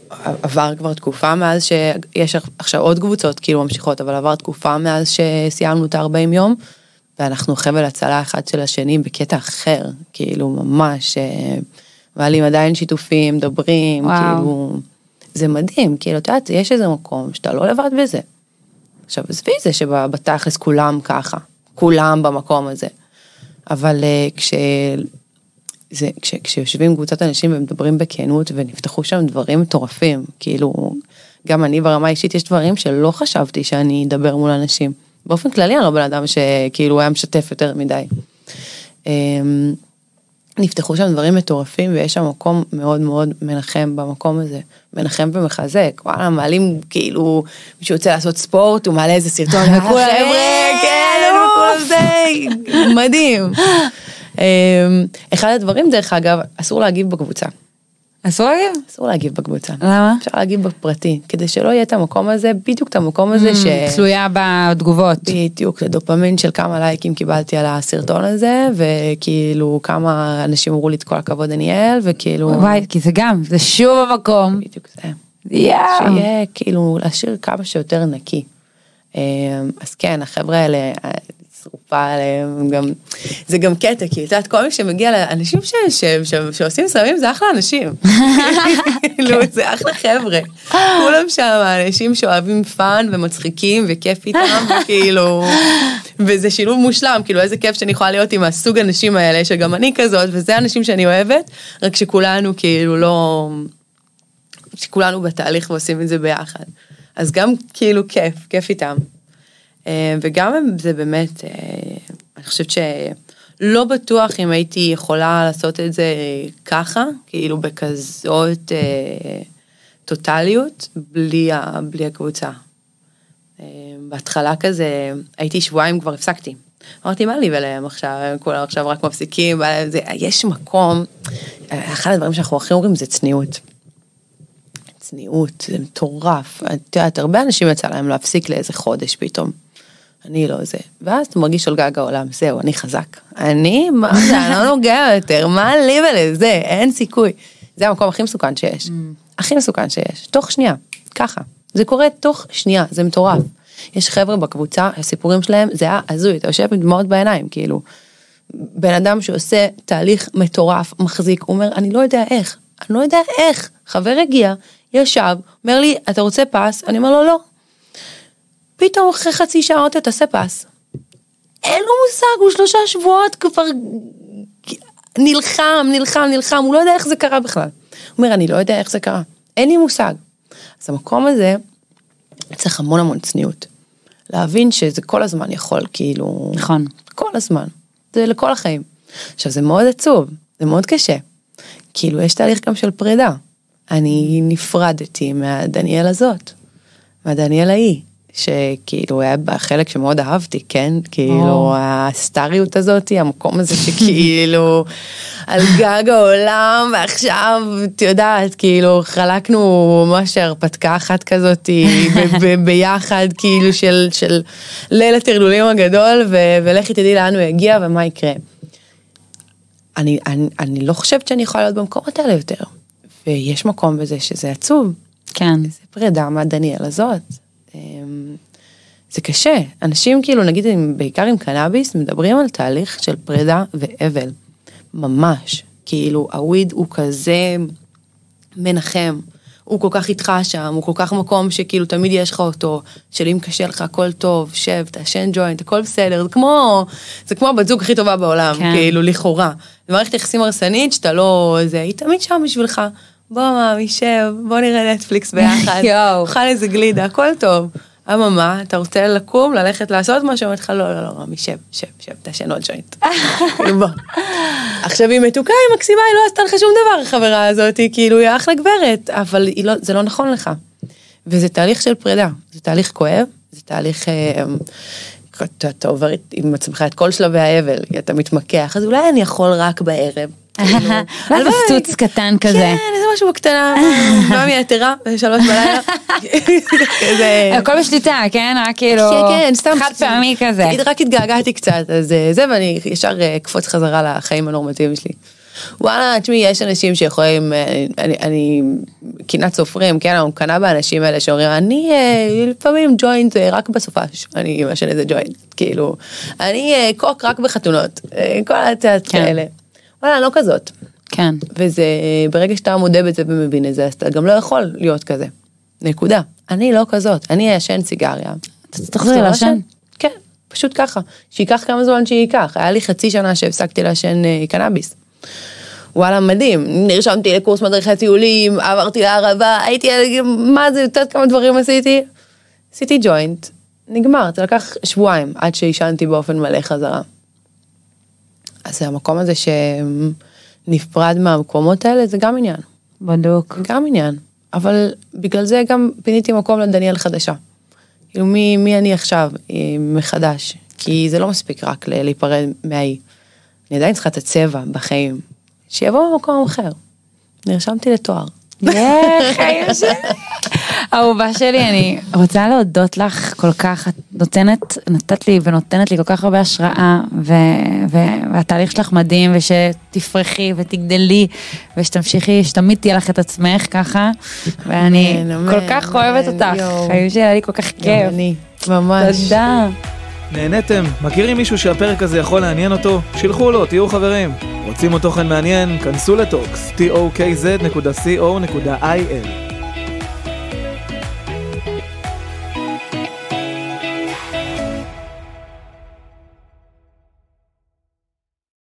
D: עבר כבר תקופה מאז שיש עכשיו עוד קבוצות כאילו ממשיכות, אבל עבר תקופה מאז שסיימנו את ה-40 יום, ואנחנו חבל הצלה אחד של השני בקטע אחר, כאילו ממש, אה, מעלים עדיין שיתופים, מדברים,
C: וואו.
D: כאילו, זה מדהים, כאילו, את יודעת, יש איזה מקום שאתה לא לבד בזה. עכשיו, עזבי זה שבתכלס כולם ככה, כולם במקום הזה. אבל אה, כש... זה, כש, כשיושבים קבוצת אנשים ומדברים בכנות ונפתחו שם דברים מטורפים, כאילו, גם אני ברמה האישית יש דברים שלא חשבתי שאני אדבר מול אנשים. באופן כללי אני לא בן אדם שכאילו היה משתף יותר מדי. אמ, נפתחו שם דברים מטורפים ויש שם מקום מאוד מאוד מנחם במקום הזה, מנחם ומחזק, וואלה מעלים כאילו מישהו יוצא לעשות ספורט הוא מעלה איזה סרטון וכולם כן מדהים. אמ, אחד הדברים דרך אגב אסור להגיב בקבוצה,
C: אסור להגיב?
D: אסור להגיב בקבוצה,
C: למה?
D: אפשר להגיב בפרטי כדי שלא יהיה את המקום הזה בדיוק את המקום הזה ש...
C: תלויה בתגובות.
D: בדיוק, זה דופמין של כמה לייקים קיבלתי על הסרטון הזה, וכאילו כמה אנשים אמרו לי את כל הכבוד דניאל, וכאילו...
C: וואי, כי זה גם, זה שוב המקום.
D: בדיוק זה.
C: יואו.
D: שיהיה כאילו להשאיר כמה שיותר נקי. אה, אז כן, החבר'ה האלה, אה, שרופה עליהם, הם גם, זה גם קטע, כי את יודעת, כל מי שמגיע לאנשים ש, ש, ש, שעושים סמים זה אחלה אנשים. כאילו, זה אחלה חבר'ה. כולם שם אנשים שאוהבים fun ומצחיקים וכיף איתם, וכאילו, וזה שילוב מושלם, כאילו איזה כיף שאני יכולה להיות עם הסוג אנשים האלה, שגם אני כזאת, וזה האנשים שאני אוהבת, רק שכולנו כאילו לא... שכולנו בתהליך ועושים את זה ביחד. אז גם כאילו כיף, כיף איתם. אה, וגם זה באמת, אה, אני חושבת שלא בטוח אם הייתי יכולה לעשות את זה ככה, כאילו בכזאת אה, טוטליות, בלי, בלי הקבוצה. בהתחלה כזה, הייתי שבועיים כבר הפסקתי. אמרתי, מה לי ולהם עכשיו, הם כולם עכשיו רק מפסיקים, זה, יש מקום, אחד הדברים שאנחנו הכי אומרים זה צניעות. צניעות, זה מטורף. את יודעת, הרבה אנשים יצא להם להפסיק לאיזה חודש פתאום. אני לא זה. ואז אתה מרגיש על גג העולם, זהו, אני חזק. אני, מה זה, אני לא נוגע יותר, מה לי ולזה, אין סיכוי. זה המקום הכי מסוכן שיש. הכי מסוכן שיש, תוך שנייה, ככה. זה קורה תוך שנייה, זה מטורף. יש חבר'ה בקבוצה, הסיפורים שלהם, זה היה הזוי, אתה יושב עם דמעות בעיניים, כאילו. בן אדם שעושה תהליך מטורף, מחזיק, הוא אומר, אני לא יודע איך, אני לא יודע איך. חבר הגיע, ישב, אומר לי, אתה רוצה פס? אני אומר לו, לא. פתאום אחרי חצי שעה אמרתי, תעשה פס. אין לו מושג, הוא שלושה שבועות כבר נלחם, נלחם, נלחם, הוא לא יודע איך זה קרה בכלל. הוא אומר, אני לא יודע איך זה קרה, אין לי מושג. אז המקום הזה, צריך המון המון צניעות. להבין שזה כל הזמן יכול, כאילו...
C: נכון.
D: כל הזמן. זה לכל החיים. עכשיו, זה מאוד עצוב, זה מאוד קשה. כאילו, יש תהליך גם של פרידה. אני נפרדתי מהדניאל הזאת, מהדניאל ההיא. שכאילו היה בחלק שמאוד אהבתי, כן? כאילו הסטריות הזאת, המקום הזה שכאילו על גג העולם ועכשיו, את יודעת, כאילו חלקנו ממש הרפתקה אחת כזאת ביחד, כאילו של, של ליל הטרלולים הגדול, ולכי תדעי לאן הוא יגיע ומה יקרה. אני, אני, אני לא חושבת שאני יכולה להיות במקומות האלה יותר, ויש מקום בזה שזה עצוב.
C: כן.
D: זה פרידה מהדניאל הזאת. אמ, זה קשה, אנשים כאילו נגיד בעיקר עם קנאביס מדברים על תהליך של פרידה ואבל, ממש, כאילו הוויד הוא כזה מנחם, הוא כל כך איתך שם, הוא כל כך מקום שכאילו תמיד יש לך אותו, של אם קשה לך הכל טוב, שב, תעשן ג'וינט, הכל בסדר, זה כמו, זה כמו הבת זוג הכי טובה בעולם, כן. כאילו לכאורה. זה מערכת יחסים הרסנית שאתה לא, זה, היא תמיד שם בשבילך. בוא מאמי שב, בוא נראה נטפליקס ביחד, אוכל איזה גלידה, הכל טוב. אממה, אתה רוצה לקום, ללכת לעשות משהו, אומרת לך, לא, לא, לא, רמי, שב, שב, שב, תעשן עוד ג'וינט. בוא. עכשיו היא מתוקה, היא מקסימה, היא לא עשתה לך שום דבר, החברה הזאת, כאילו, היא אחלה גברת, אבל לא, זה לא נכון לך. וזה תהליך של פרידה, זה תהליך כואב, זה תהליך, אה, אתה, אתה עובר עם עצמך את כל שלבי האבל, אתה מתמקח, אז אולי אני יכול רק בערב,
C: כאילו, פצוץ קטן כזה.
D: כן, איזה משהו בקטנה, מאמי יתרה, בשלוש בלילה.
C: הכל בשליטה, כן? רק כאילו,
D: כן, כן.
C: חד פעמי כזה.
D: רק התגעגעתי קצת, אז אה, זה, ואני ישר אה, אקפוץ חזרה לחיים הנורמטיביים שלי. וואלה, תשמעי, יש אנשים שיכולים, אה, אני, אני קנאת סופרים, כן, אני מקנאה באנשים האלה שאומרים, אני לפעמים ג'וינט רק בסופש, אני מעשן איזה ג'וינט, כאילו, אני קוק רק בחתונות, כל הצעת כן. כאלה. וואלה, אני לא כזאת.
C: כן.
D: וזה, ברגע שאתה מודה בזה ומבין את זה, אז אתה גם לא יכול להיות כזה. נקודה. אני לא כזאת, אני אעשן סיגריה.
C: אתה תחזרי לעשן?
D: כן, פשוט ככה. שייקח כמה זמן שייקח. היה לי חצי שנה שהפסקתי לעשן אה, קנאביס. וואלה, מדהים. נרשמתי לקורס מדריכי טיולים, עברתי לערבה, הייתי, מה זה, יודעת כמה דברים עשיתי? עשיתי ג'וינט, נגמר, זה לקח שבועיים עד שעישנתי באופן מלא חזרה. אז המקום הזה שנפרד מהמקומות האלה זה גם עניין.
C: בדוק.
D: גם עניין. אבל בגלל זה גם פיניתי מקום לדניאל חדשה. כאילו מי, מי אני עכשיו אה, מחדש? כי זה לא מספיק רק להיפרד מהאי. אני עדיין צריכה את הצבע בחיים. שיבוא במקום אחר. נרשמתי לתואר.
C: אהובה שלי, אני רוצה להודות לך כל כך, את נותנת, נתת לי ונותנת לי כל כך הרבה השראה, והתהליך שלך מדהים, ושתפרחי ותגדלי, ושתמשיכי, שתמיד תהיה לך את עצמך ככה, ואני כל כך אוהבת אותך, חיים שלי היה לי כל כך כיף.
D: ממש.
C: תודה.
A: נהניתם? מכירים מישהו שהפרק הזה יכול לעניין אותו? שילחו לו, תהיו חברים. רוצים עוד תוכן מעניין? כנסו לטוקס, tokz.co.il